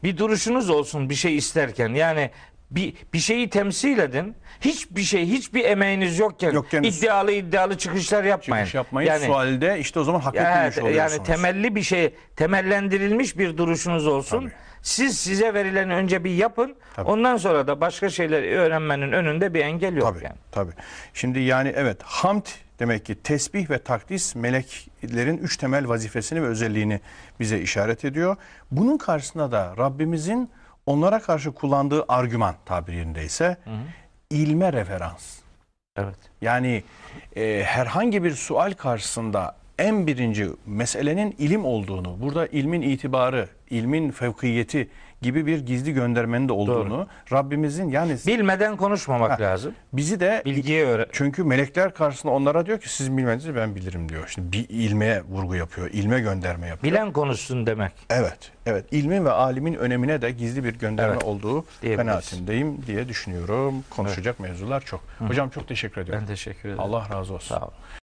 bir duruşunuz olsun bir şey isterken. Yani bir bir şeyi temsil edin. Hiçbir şey, hiçbir emeğiniz yokken, Yokken- iddialı iddialı çıkışlar yapmayın. çıkış yapmayın. Yani Sualde işte o zaman hak etmemiş yani oluyorsunuz. temelli bir şey, temellendirilmiş bir duruşunuz olsun. Tabii. Siz size verileni önce bir yapın. Tabii. Ondan sonra da başka şeyleri öğrenmenin önünde bir engel yok Tabii, yani. tabii. Şimdi yani evet hamd demek ki tesbih ve takdis meleklerin üç temel vazifesini ve özelliğini bize işaret ediyor. Bunun karşısında da Rabbimizin onlara karşı kullandığı argüman tabir yerindeyse ilme referans. Evet. Yani e, herhangi bir sual karşısında en birinci meselenin ilim olduğunu, burada ilmin itibarı, ilmin fevkiyeti gibi bir gizli göndermenin de olduğunu, Rabbimizin yani Bilmeden konuşmamak Ha. lazım. bizi de Bilgiye öğren. çünkü melekler karşısında onlara diyor ki siz bilmediğinizi ben bilirim diyor. Şimdi bir ilme vurgu yapıyor, ilme gönderme yapıyor. Bilen konuşsun demek. Evet, evet. İlmin ve alimin önemine de gizli bir gönderme Evet, olduğu kanaatindeyim diye düşünüyorum. Konuşacak mevzular çok. Hocam çok teşekkür ediyorum. Ben teşekkür ederim. Allah razı olsun. Sağ olun.